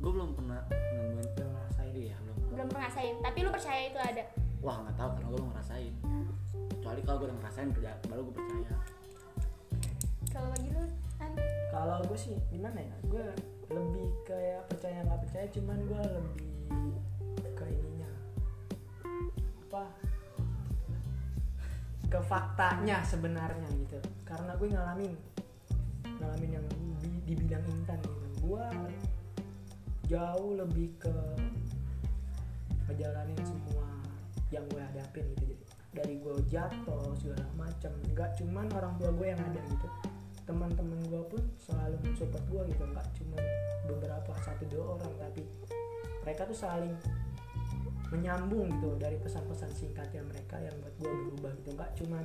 gua belum pernah nemuin belum ngerasain. Iya belum. Belum pernah ngerasain tapi lu percaya itu ada. Wah nggak tahu karena gua belum ngerasain. Kecuali kalau gua udah ngerasain baru gua percaya. Kalau bagi lu kan kalau gue sih gimana ya? Gue lebih kayak percaya nggak percaya cuman gue lebih ke ininya apa? Ke faktanya sebenarnya gitu. Karena gue ngalamin ngalamin yang di, di bidang intan gitu. Gue jauh lebih ke ngejalanin semua yang gue hadapin gitu. Jadi dari gue jatuh segala macam nggak cuman orang tua gue yang ada gitu. Teman-teman gue pun selalu mensupport gue gitu. Nggak cuma beberapa satu dua orang. Tapi mereka tuh saling menyambung gitu dari pesan-pesan singkatnya mereka yang buat gue berubah gitu. Nggak cuman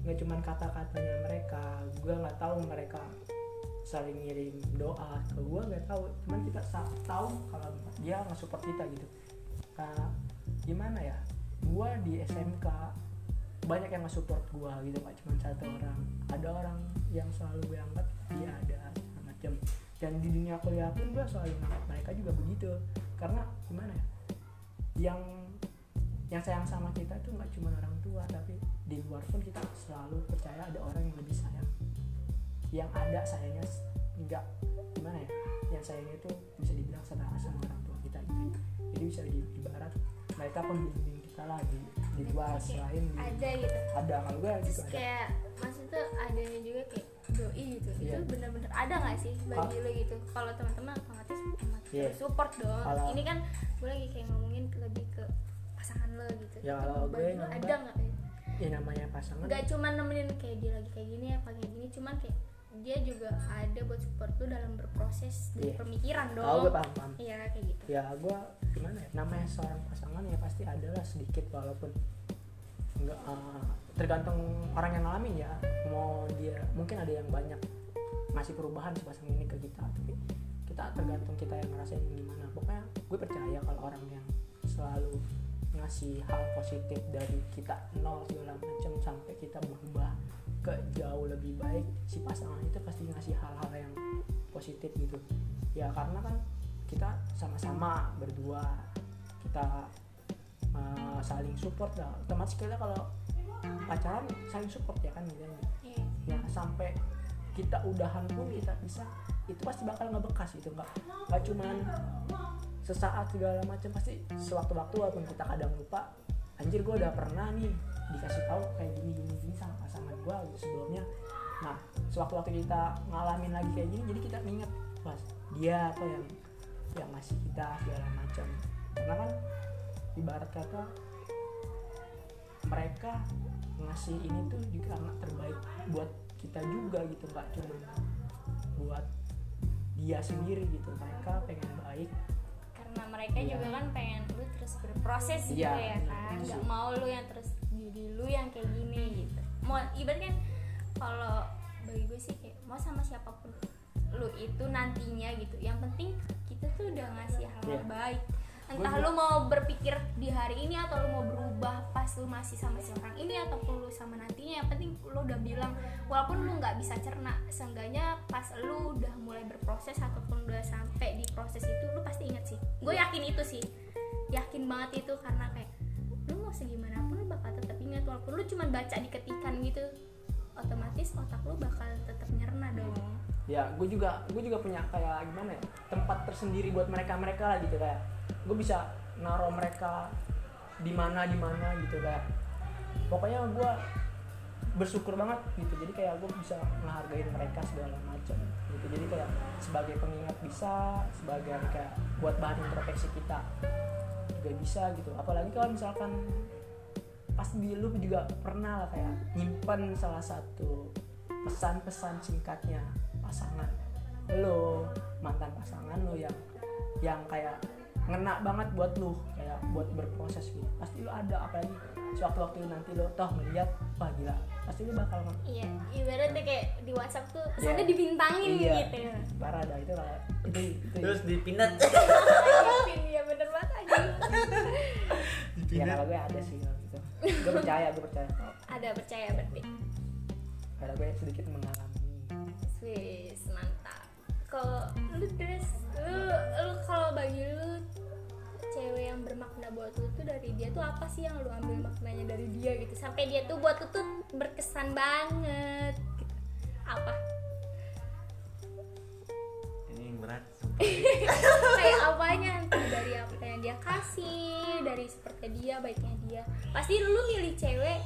nggak cuman kata-katanya mereka gue nggak tahu mereka saling ngirim doa ke gue nggak tahu. Cuman kita tahu kalau dia nggak support kita gitu. Nah, gimana ya gue di SMK banyak yang nge-support gue gitu nggak cuma satu orang. Ada orang yang selalu gue anggap dia ada macam dan di dunia kuliah pun gue selalu menganggap mereka juga begitu. Karena gimana ya yang yang sayang sama kita itu nggak cuma orang tua tapi di luar pun kita selalu percaya ada orang yang lebih sayang. Yang ada sayangnya nggak gimana ya yang sayangnya itu bisa dibilang setara sama orang tua kita gitu. Jadi bisa di ibarat mereka pembimbing kita lah di di luar selain ada gitu. ada kalau gue gitu ada. kayak maksudnya adanya juga kayak doi gitu. Iya. itu bener-bener ada nggak sih bagi lo gitu? Kalau teman-teman otomatis Iya. support dong. Kalau- ini kan gue lagi kayak ngomongin lebih ke pasangan lo gitu. Ya, kalau gue lo ada nggak ya? ya namanya pasangan. Nggak cuma nemenin kayak dia lagi kayak gini apa kayak gini cuman kayak dia juga ada buat support lu dalam berproses Iya. pemikiran dong. kalau gue paham paham iya kayak gitu. Ya gue gimana ya? Namanya seorang pasangan ya pasti adalah sedikit walaupun nggak eh, tergantung orang yang ngalamin ya. Mau dia mungkin ada yang banyak ngasih perubahan si pasangan ini ke kita tapi kita tergantung kita yang ngerasain gimana. Pokoknya gue percaya kalau orang yang selalu ngasih hal positif dari kita nol segala macam sampai kita berubah ke jauh lebih baik si pasangan itu pasti ngasih hal-hal yang positif gitu. Ya karena kan kita sama-sama berdua kita uh, saling support lah. Otomatis kita kalau pacaran saling support ya kan gitu iya. Ya sampai kita udahan pun kita bisa itu pasti bakal ngebekas gitu nggak nggak cuman sesaat segala macam pasti sewaktu-waktu walaupun kita kadang lupa anjir gue udah pernah nih dikasih tahu kayak gini gini gini sama pasangan gue gitu sebelumnya. Nah sewaktu-waktu kita ngalamin lagi kayak gini jadi kita inget pas dia atau yang yang ngasih kita segala macam. Karena kan ibarat kata mereka ngasih ini tuh juga karena terbaik buat kita juga gitu nggak cuma buat dia sendiri gitu. Mereka pengen baik. Karena mereka Iya. juga kan pengen lu terus berproses gitu Iya, ya iya, kan? nggak mau lu yang terus jadi lu yang kayak gini gitu. Mau ibaratnya kan kalau bagi gue sih kayak mau sama siapa pun lu itu nantinya gitu. Yang penting kita tuh udah ngasih hal Iya. baik entah lu mau berpikir di hari ini atau lu mau berubah pas lu masih sama si orang ini ataupun lu sama nantinya. Yang penting lu udah bilang walaupun lu nggak bisa cerna seenggaknya pas lu udah mulai berproses ataupun udah sampai di proses itu lu pasti inget sih. Gue yakin itu sih. Yakin banget itu karena kayak lu mau segimana pun lu bakal tetap ingat walaupun lu cuma baca di ketikan gitu otomatis otak lu bakal tetap nyerna dong. Ya gue juga gue juga punya kayak gimana ya tempat tersendiri buat mereka mereka lah gitu kayak gue bisa naro mereka di mana di mana gitu kayak pokoknya gue bersyukur banget gitu. Jadi kayak gue bisa menghargai mereka segala macam gitu. Jadi kayak sebagai pengingat bisa sebagai kayak buat bahan introspeksi kita juga bisa gitu. Apalagi kalau misalkan pasti lu juga pernah lah kayak nyimpen salah satu pesan-pesan singkatnya pasangan lo mantan pasangan lo yang yang kayak ngena banget buat lu kayak buat berproses gitu. Pasti lu ada apalagi sewaktu-waktu nanti lu toh melihat wah gila. Pasti lu bakal iya ibaratnya kayak di WhatsApp tuh Iya. kesannya dibintangin Iya. gitu ya. Parah dah itu lah itu itu. Terus dipinat Dipin, [LAUGHS] iya bener banget aja ya kalau gue ada sih kalau gitu gue percaya gue percaya. Ada percaya berarti. Karena gue sedikit mengalami. Wis mantap. Kalau lu dress, lu, lu kalau bagi lu cewek yang bermakna buat lu tuh dari dia tuh apa sih yang lu ambil maknanya dari dia gitu sampai dia tuh buat lu tuh berkesan banget gitu. Apa? ini yang berat [LAUGHS] Kayak apanya dari apa yang dia kasih, dari seperti dia, baiknya dia. Pasti lu milih cewek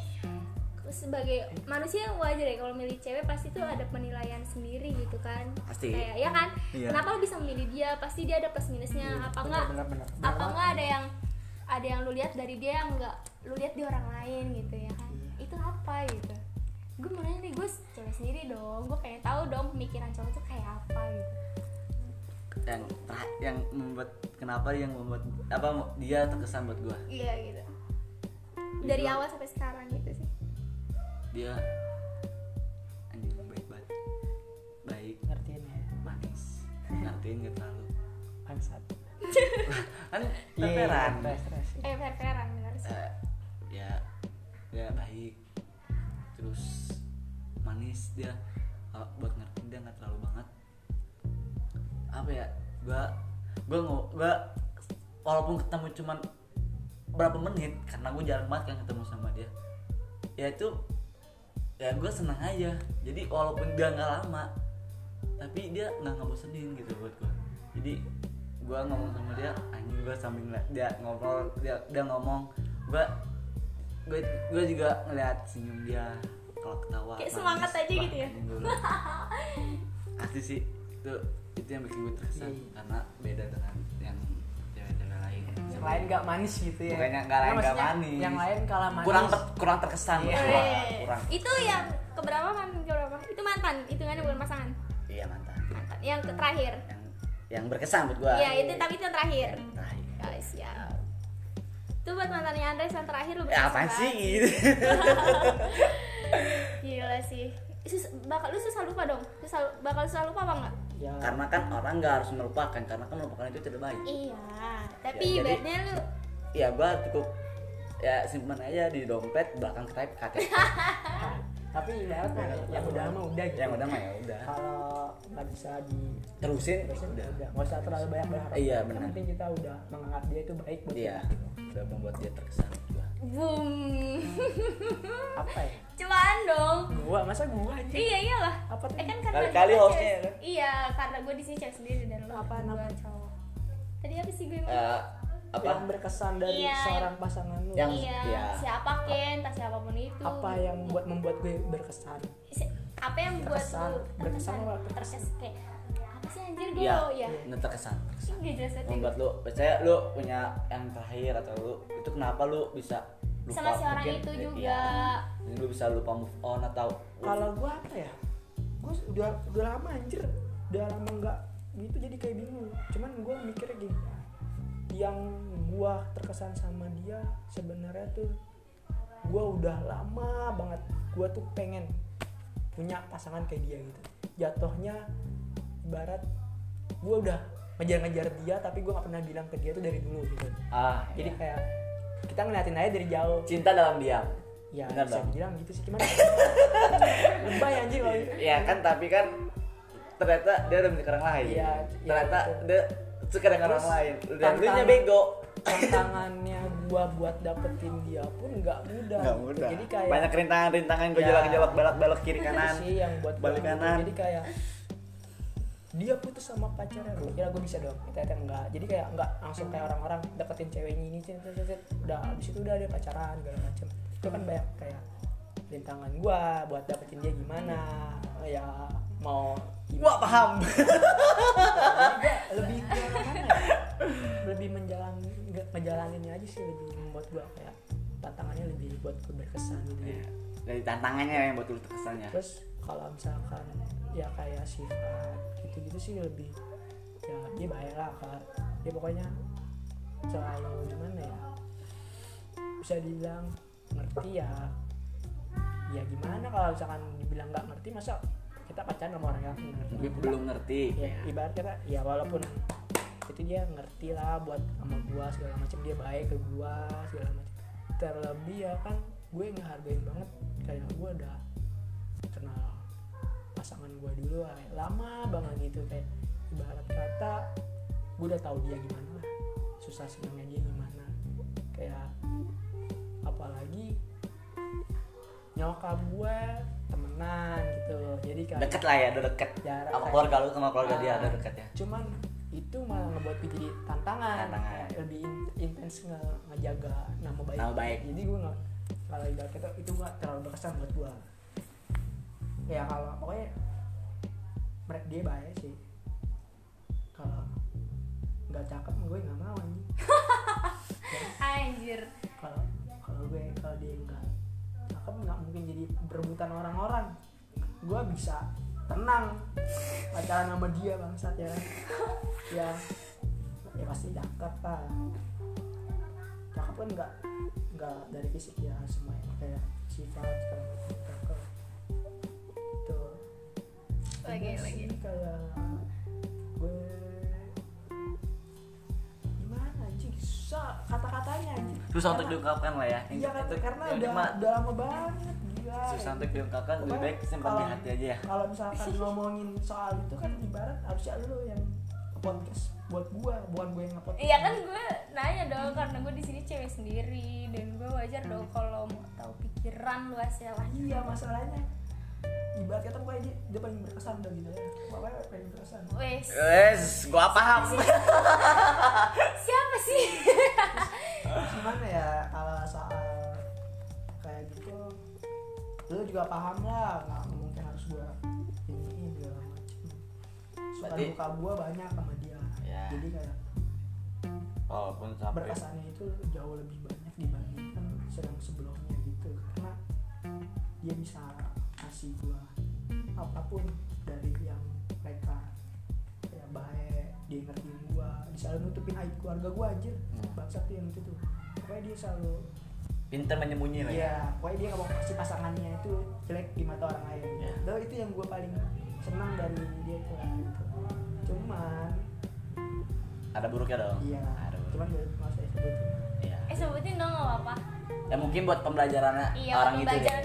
sebagai manusia wajar ya kalau milih cewek pasti tuh ada penilaian sendiri gitu kan. Pasti. kayak ya kan? Iya. kenapa lu bisa memilih dia? Pasti dia ada plus minusnya. Apa Bener, enggak apa enggak ada yang ada yang lu lihat dari dia yang enggak lu lihat di orang lain gitu ya kan? Iya. itu apa gitu? Gue mau nanya nih gue cewek sendiri dong. Gue pengen tahu dong pemikiran cowok tuh kayak apa gitu. Yang yang membuat kenapa yang membuat apa dia terkesan buat gua iya gitu. Dari awal sampai sekarang gitu dia anjing baik banget. Baik. Ngertiin ya? Manis. Ngertiin gak terlalu? Bangsat. [LAUGHS] Kan Iya, teteran stres stres. Eh fair-fairan bener sih. Eh, ya ya baik. Terus manis dia. Kalau buat ngertiin dia nggak terlalu banget. Apa ya? Gua gua nggak gua walaupun ketemu cuman berapa menit karena gue jarang banget kan ketemu sama dia ya itu ya gue senang aja jadi walaupun dia nggak lama tapi dia nggak ngebosenin gitu buat gue jadi gue ngomong sama dia anjing gue ngeliat dia ngobrol dia dia ngomong gue gue gue juga ngeliat senyum dia kalau ketawa Kayak nangis. semangat aja gitu ya? asli sih itu itu yang bikin gue terkesan Iya. karena beda dengan yang lain yang lain gak manis gitu ya. Bukannya nggak lain nggak maksudnya manis. yang lain kalah manis. Kurang ter- kurang terkesan buat Iya. Eh, kurang. Itu yang keberapa man keberapa? Itu mantan hitungannya bukan pasangan. Iya mantan. Mantan. Yang terakhir. Yang yang berkesan buat gua. Iya itu tapi itu yang terakhir. Terakhir. guys ya itu buat mantannya Andres yang terakhir lu ya apaan sih? gitu [LAUGHS] gila sih. Sus, bakal lu susah lupa dong? Susah bakal susah lupa apa enggak ya. Karena kan orang nggak harus melupakan karena kan melupakan itu tidak baik. Iya tapi Ya, ibaratnya lu ya gua cukup ya simpan aja di dompet belakang type KTP [LAUGHS] tapi ibaratnya yang udah mah udah gitu. yang udah mah ya udah. Kalau nggak bisa di terusin terusin udah. udah. Nggak usah terlalu banyak berharap. Iya, benar. penting kita udah menganggap dia itu baik buat iya kita. udah membuat dia terkesan boom [LAUGHS] apa ya cuman dong gua masa gua aja iya iyalah apa tuh eh kan karena Kali-kali gua hostnya ya kan? iya karena gue di sini cewek sendiri dan lo Apa namanya? cowok tadi apa sih gue mau Eh, apa yang berkesan dari Iya, seorang pasangan lu yang- iya, iya. siapa Ken, entah siapa pun itu. apa yang buat membuat gue berkesan Si- apa yang buat Terkesan. lu Berkesan apa? terkesan kayak apa sih anjir gue iya. ya? ini terkesan terkesan. Ini gak jelas membuat lu percaya lu punya yang terakhir atau lu itu kenapa lu bisa lupa Sama si orang mungkin, itu eh, juga. iya. Jadi lu bisa lupa move on atau kalau gua apa ya? Gua udah udah lama anjir. Udah lama nggak gitu jadi kayak bingung. Cuman gua mikirnya gini yang gua terkesan sama dia sebenarnya tuh gua udah lama banget gua tuh pengen punya pasangan kayak dia gitu. Jatuhnya ibarat gua udah ngejar-ngejar dia tapi gua nggak pernah bilang ke dia tuh dari dulu gitu ah jadi iya. kayak kita ngeliatin aja dari jauh cinta dalam diam ya Benar bisa dong. dibilang gitu sih gimana [LAUGHS] lebay anjir kalau gitu ya kan tapi kan ternyata dia udah punya orang lain Iya, iya, ternyata betul. dia suka dengan orang Terus, lain dan lu bego tantangannya gua buat dapetin dia pun nggak mudah nggak gitu. mudah jadi kayak banyak rintangan rintangan Ya. gejolak belok belok kiri kanan sih yang buat gua balik gitu. kanan. jadi kayak dia putus sama pacarnya. Gue kira gue bisa dong ternyata enggak. Jadi kayak enggak langsung kayak orang-orang deketin ceweknya ini cet, cet, cet. udah abis itu udah ada pacaran segala macem. Itu kan banyak kayak rintangan gua buat dapetin dia gimana. Ya mau wah paham. Gua lebih ke mana ya? lebih menjalan nge- ngejalaninnya aja sih lebih membuat gua. Kayak tantangannya lebih buat gua berkesan gitu. Iya. dari tantangannya yang buat lu terkesannya. Terus kalau misalkan ya kayak sifat gitu-gitu sih lebih ya dia baik lah Kak. dia pokoknya selalu gimana ya bisa dibilang ngerti ya. Ya gimana kalau misalkan dibilang nggak ngerti masa kita pacaran sama orang yang ngerti? Belum ngerti. Ya ibarat kata ya walaupun itu dia ngerti lah buat sama gua segala macam dia baik ke gua segala macam. Terlebih ya kan gue ngehargain banget kayak gua udah kenal pasangan gua dulu kayak lama banget gitu kayak ibarat kata gue udah tahu dia gimana lah. Susah senangnya dia gimana. Kayak apalagi nyokap gue temenan gitu. Jadi kayak deket lah ya udah deket. Jarak sama keluarga lu sama keluarga dia Ah, ada deket ya? cuman itu malah ngebuat gue jadi tantangan, Tantangan. Kayak lebih in- intens nge ngejaga nama baik. Nama baik. jadi gue nggak kalau ibarat kata itu nggak terlalu berkesan buat gue ya kalau pokoknya mereka dia baik sih. Kalau nggak cakep gue nggak mau anjing. [LAUGHS] Anjir. Kalau kalau gue kalau dia nggak cakep nggak mungkin jadi berebutan orang-orang. Gue bisa tenang pacaran sama dia bangsat ya [LAUGHS] ya. Ya pasti cakep lah. Cakep kan nggak nggak dari fisik ya semuanya kayak sifat segala lagi lagi. kayak gue gimana anjing? Susah kata-katanya anjing. Susah untuk Karena- diungkapkan lah ya. Iya kan, Untuk- karena yang udah, cuma udah lama banget gila. susah untuk diungkapkan lebih baik simpan di hati aja ya. Kalau misalkan [LAUGHS] ngomongin soal itu kan ibarat harusnya lu yang podcast buat gua, bukan gue yang nge-podcast. Iya kan gue nanya dong karena gue di sini cewek sendiri dan gue wajar dong kalau mau tahu pikiran luasnya lah. Iya masalahnya ibarat kata pokoknya dia, dia paling berkesan udah gitu ya. Pokoknya paling berkesan. Wes wes gua paham siapa sih? Gimana [LAUGHS] ya kalau soal kayak gitu lu juga paham lah nggak mungkin harus gua iniin segala macem suka Berarti- duka gua banyak sama dia Ya. jadi kayak walaupun sampai berkesannya itu jauh lebih banyak dibandingkan yang sebelumnya gitu karena dia bisa kasih gua apa pun dari yang mereka kayak baik dia ngertiin gua dia selalu nutupin aib keluarga gua anjir Hmm. bangsat tuh yang itu tuh pokoknya dia selalu pintar menyembunyi lah ya iya pokoknya dia nggak mau kasih pasangannya itu jelek di mata orang lain Iya. Lalu itu yang gua paling senang dari dia lah, gitu. cuman ada buruknya dong iya ada buruk. cuman gak mau saya sebutin iya Eh sebutin dong gak apa-apa. ya mungkin buat pembelajarannya Iya orang itu pembelajaran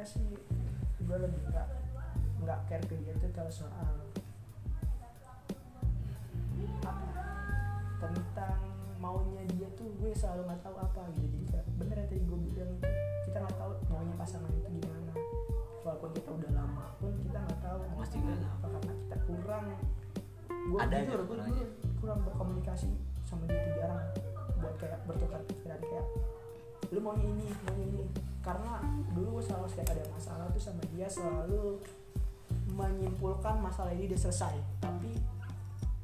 buruknya sih gue lebih nggak nggak care ke dia tuh kalau soal apa tentang maunya dia tuh gue selalu nggak tahu apa gitu. Jadi kayak bener yang tadi gue bilang kita nggak tahu maunya pasangan itu gimana. Walaupun kita udah lama pun kita nggak tahu Pasti nggak tahu. apa karena kita kurang. Gue Ada jujur gue jujur kurang berkomunikasi sama dia tuh jarang buat kayak bertukar pikiran kayak lu maunya ini maunya ini karena dulu gue selalu setiap ada masalah tuh sama dia selalu menyimpulkan masalah ini udah selesai. Tapi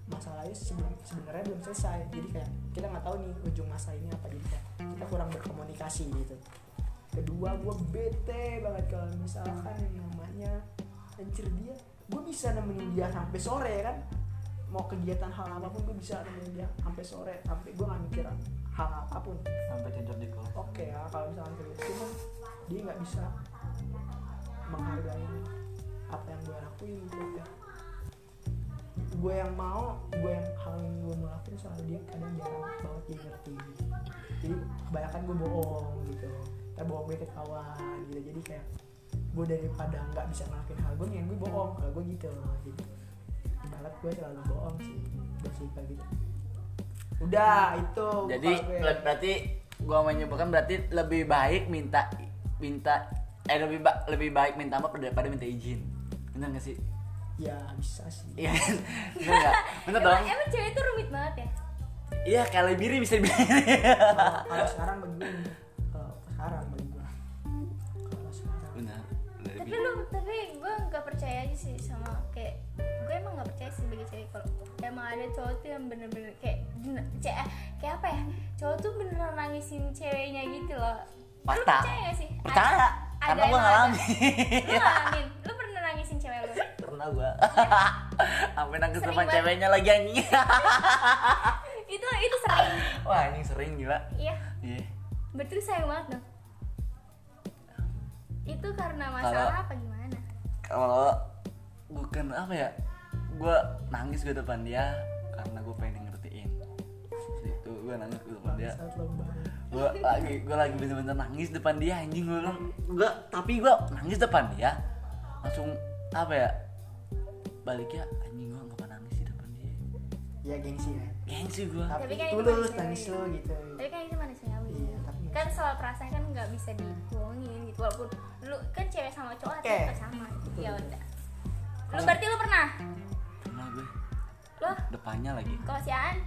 masalahnya seben- sebenarnya belum selesai. Jadi kayak kita nggak tahu nih ujung masalah ini apa. Kayak kita kurang berkomunikasi gitu. Kedua gue bete banget kalau misalkan yang namanya anjir dia. Gue bisa nemenin dia sampai sore ya kan mau kegiatan hal apa pun gue bisa nemenin dia sampai sore. Sampai gue nggak mikir hal apa pun. Sampai tidur di kelas. Oke ya kalau misalkan kayak gitu. Cuman dia nggak bisa menghargai apa yang gue lakuin gitu ya. Gue yang mau gue yang hal yang gue mau lakuin soalnya dia kadang jarang banget dia ngerti. Jadi kebanyakan gue bohong gitu. Kita bohong gue ketahuan gitu. Jadi kayak gue daripada nggak bisa ngelakuin hal gue yang gue bohong. Kalau gue gitu jadi ibarat gue selalu bohong sih gue kayak gitu. Udah itu jadi gue. berarti gua menyimpulkan berarti lebih baik minta minta eh lebih ba- lebih baik minta maaf daripada minta izin. Bener gak sih? Ya bisa sih. Iya. Bener nggak? Dong Emang, emang cewek itu rumit banget ya? iya kalau biri bisa dibilang kalau kalau sekarang gue kalau sekarang bagi gue kalau sekarang. Benar tapi lu tapi gue nggak percaya aja sih sama gue nggak percaya sih sebagai cewek kalau emang ada cowok tuh yang bener-bener kayak bener- ce- kayak apa ya cowok tuh beneran nangisin ceweknya gitu loh Lu Fakta. percaya gak sih? Percaya. Ada Karena gue ngalamin. Lu ngalamin? Lu pernah nangisin cewek lu? Pernah gue. [LAUGHS] Sampai nangis banget. ceweknya lagi anjing. [LAUGHS] Itu itu sering. Wah anjing sering gila. Iya. Iya. Berarti lu sayang banget dong. Itu karena masalah Kalau- apa gimana? Kalau bukan apa ya? Gue nangis gue depan dia karena gue pengen ngertiin. Itu gue nangis gue depan dia. Gue lagi gue lagi bener-bener nangis depan dia anjing gue bilang gue tapi gue nangis depan dia langsung apa ya baliknya anjing gue nggak pernah nangis di depan dia ya gengsi ya gengsi gue tapi, Tapi kan itu tulus nangis lo gitu Tapi kan itu manusiawi. Iya, tapi- kan soal perasaan kan nggak bisa dibohongin gitu. Walaupun lu kan cewek sama cowok okay. sama. Betul, Ya udah. Lu berarti lu pernah? Gue Lu depannya lagi kalau si Aan? Ya.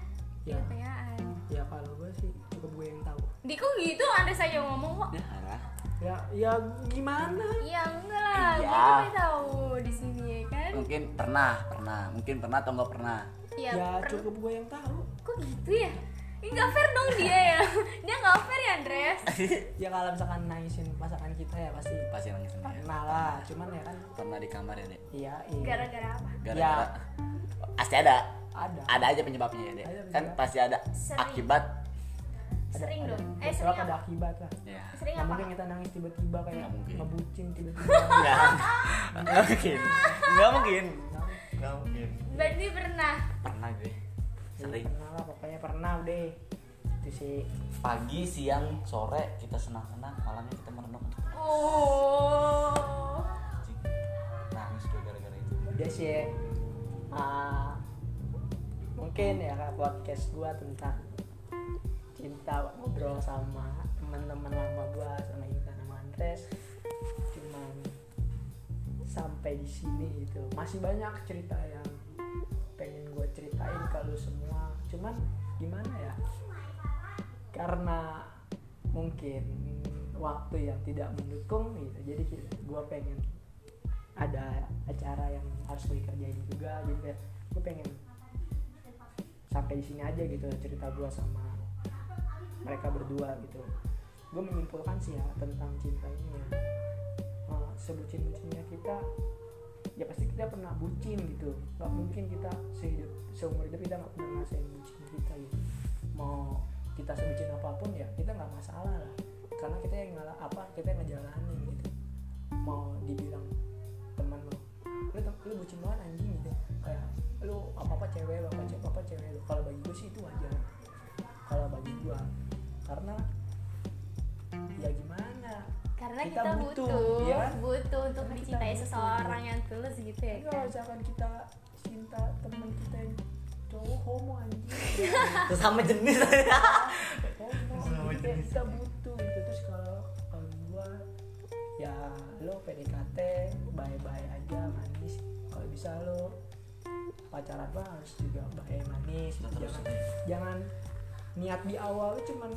Iya, pertanyaan. ya kalau gue sih cukup gue yang tahu Di kok gitu Andre saja ngomong kok. ya arah ya ya gimana Iya enggak lah, Iya. gue cuma tahu di sini ya kan. mungkin pernah pernah mungkin pernah atau nggak pernah Iya. ya per- cukup gue yang tahu Kok gitu ya? Nggak fair dong dia ya. [LAUGHS] dia nggak fair ya Andres. ya kalau misalkan nangisin pasangan kita ya pasti pasti nangis sendiri pernah lah cuman ya kan pernah di kamar ya dek iya iya Gara-gara apa? gara-gara pasti ada ada ada aja penyebabnya ya dek Ada kan penyebab. pasti ada Sering. akibat ada, Sering ada, dong. Eh sering ada akibat lah ya Sering nggak apa? mungkin kita nangis tiba-tiba kayak Nggak mungkin. ngebucin tiba-tiba [LAUGHS] nggak mungkin nggak mungkin nggak mungkin Berarti pernah. pernah gue Ya, sering. Pernah lah pokoknya pernah deh itu sih. Pagi siang sore kita senang-senang malamnya kita merenung Oh. Nangis gue gara-gara itu. Udah sih ya. Ah, mungkin ya Kak, podcast gua tentang cinta ngobrol sama teman-teman lama gua sama Intan sama Andres. Cuman sampai di sini gitu. Masih banyak cerita yang pengen gue ceritain cuman gimana ya? Karena mungkin waktu yang tidak mendukung gitu jadi gue pengen ada acara yang harus gue kerjain juga jadi kayak gue pengen sampai di sini aja gitu cerita gue sama mereka berdua gitu. Gue menyimpulkan sih ya tentang cinta ini ya. Uh, sebucin bucinnya kita ya pasti kita pernah bucin gitu. Nggak mungkin kita sehidup seumur hidup kita nggak pernah ngerasain bucin kita gitu. Mau kita sebucin apa pun ya kita nggak masalah lah. Karena kita yang ngalah apa kita yang ngejalanin gitu. Mau dibilang teman lu lu lu bucin banget anjing gitu. Kayak lu apa apa cewek lu apa cewek apa cewek lu. Kalau bagi gue sih itu wajar. Kalau bagi gue karena ya gimana Karena Kita kita, butuh, butuh, ya butuh untuk Karena kita dicintai butuh. seseorang yang tulus gitu ya Tapi kalau kan. misalkan kita cinta teman kita yang cowok homo anjing sesama jenis homo Sama kita, jenis. kita butuh gitu terus kalau kalau gua ya lo PDKT bye-bye aja manis kalau bisa lo pacaran mah harus juga bye manis Terus, jangan terus. jangan niat di awal cuman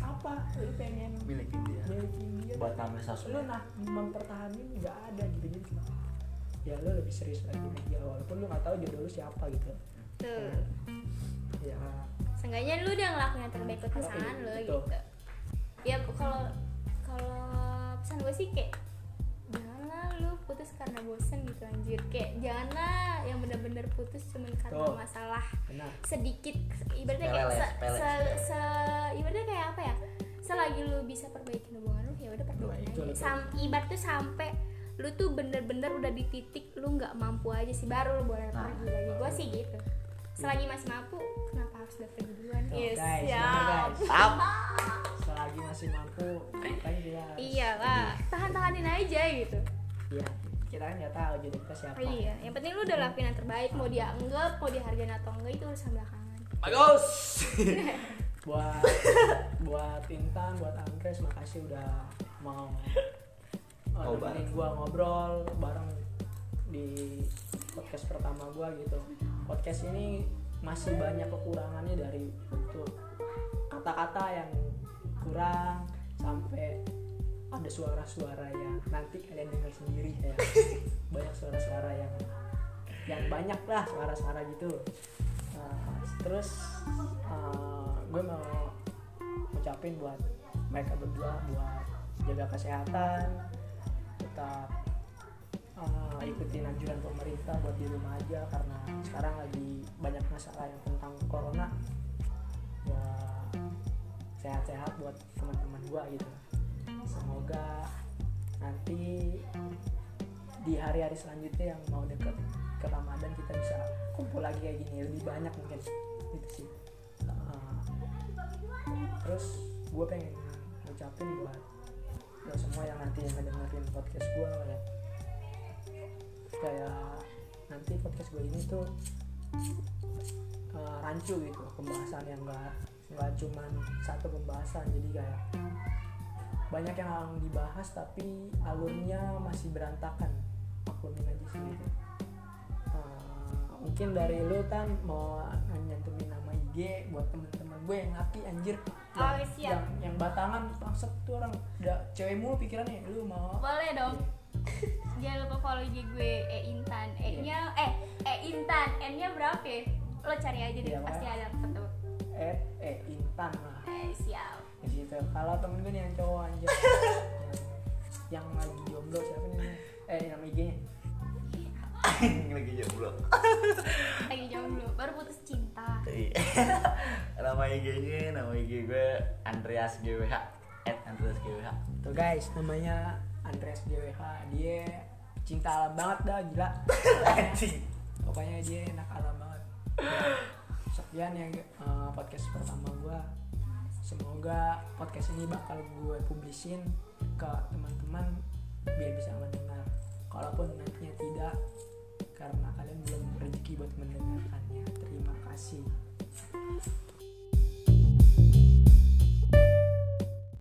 apa? Lu pengen milikin dia milikin dia buat nambah sosmed lu nah mempertahankan nggak ada gitu jadi ya lu lebih serius lagi aja walaupun lu nggak tahu jodoh lu siapa gitu. Tuh. ya. Seenggaknya lu udah ngelakuin yang terbaik buat pasangan lu gitu. Ya kalau kalau pesan gue sih kayak bosen gitu anjir kayak janganlah yang bener-bener putus cuman karena Betul. masalah benar sedikit ibaratnya kayak se, ya, se, se- ibaratnya kayak apa ya selagi lu bisa perbaikin hubungan lu ya udah perbaikin Betul, aja. Sam, ibarat tuh sampai lu tuh bener-bener udah di titik lu nggak mampu aja sih baru lu boleh Nah. pergi lagi gue sih gitu selagi masih mampu kenapa harus udah pergi duluan Tuh, yes guys, siap. bener, guys. Selagi masih mampu kan harus- iya lah tahan-tahanin aja gitu iya kita kan nggak tahu jodoh kita siapa. Iya yang penting lu udah lakuin yang terbaik mau dia anggap mau dihargain atau enggak itu urusan belakangan. Bagus [LAUGHS] buat buat Intan buat Andres makasih udah mau nemenin bareng. gua ngobrol bareng di podcast pertama gua gitu. Podcast ini masih banyak kekurangannya dari bentuk kata-kata yang kurang sampai ada suara-suara yang nanti kalian dengar sendiri ya. [LAUGHS] Banyak suara-suara yang yang banyak lah suara-suara gitu. Nah, terus uh, gue mau ucapin buat mereka berdua buat jaga kesehatan tetap uh, ikutin anjuran pemerintah buat di rumah aja karena sekarang lagi banyak masalah yang tentang corona. Ya sehat-sehat buat teman-teman gua gitu semoga nanti di hari-hari selanjutnya yang mau deket ke Ramadan kita bisa kumpul lagi kayak gini. Lebih banyak mungkin gitu sih. Uh, terus gue pengen ngucapin buat lo semua yang nanti yang ngedengerin podcast gue ya kayak nanti podcast gue ini tuh uh, rancu gitu pembahasan yang enggak nggak cuman satu pembahasan. Jadi kayak banyak yang dibahas tapi alurnya masih berantakan. Maklumin aja sih gitu Uh, mungkin dari lu kan mau nyantumin nama IG buat temen-temen gue yang ngapi anjir. Oh, yang, siap. yang, yang batangan bangsat tuh orang. Udah cewek mulu pikirannya lu mau boleh dong. [LAUGHS] Jangan lupa follow IG gue E Intan. E nya eh E Intan. N nya berapa ya? Lo cari aja deh Iya, pasti ada ketemu. Eh eh intan lah. Eh siap di situ kalau temen gue nih yang cowok anjir. Yang, [LAUGHS] yang lagi jomblo siapa nih? Eh nama IG-nya lagi jomblo. [LAUGHS] Lagi jomblo baru putus cinta. Iya. [LAUGHS] nama IG-nya nama IG gue Andreas GWH at Andreas GWH tuh guys namanya Andreas GWH dia cinta alam banget dah gila. Anjing. Pokoknya dia enak alam banget. Sekian ya eh, podcast pertama gue semoga podcast ini bakal gue publisin ke teman-teman biar bisa mendengar. Kalaupun nantinya tidak karena kalian belum rezeki buat mendengarkannya. Terima kasih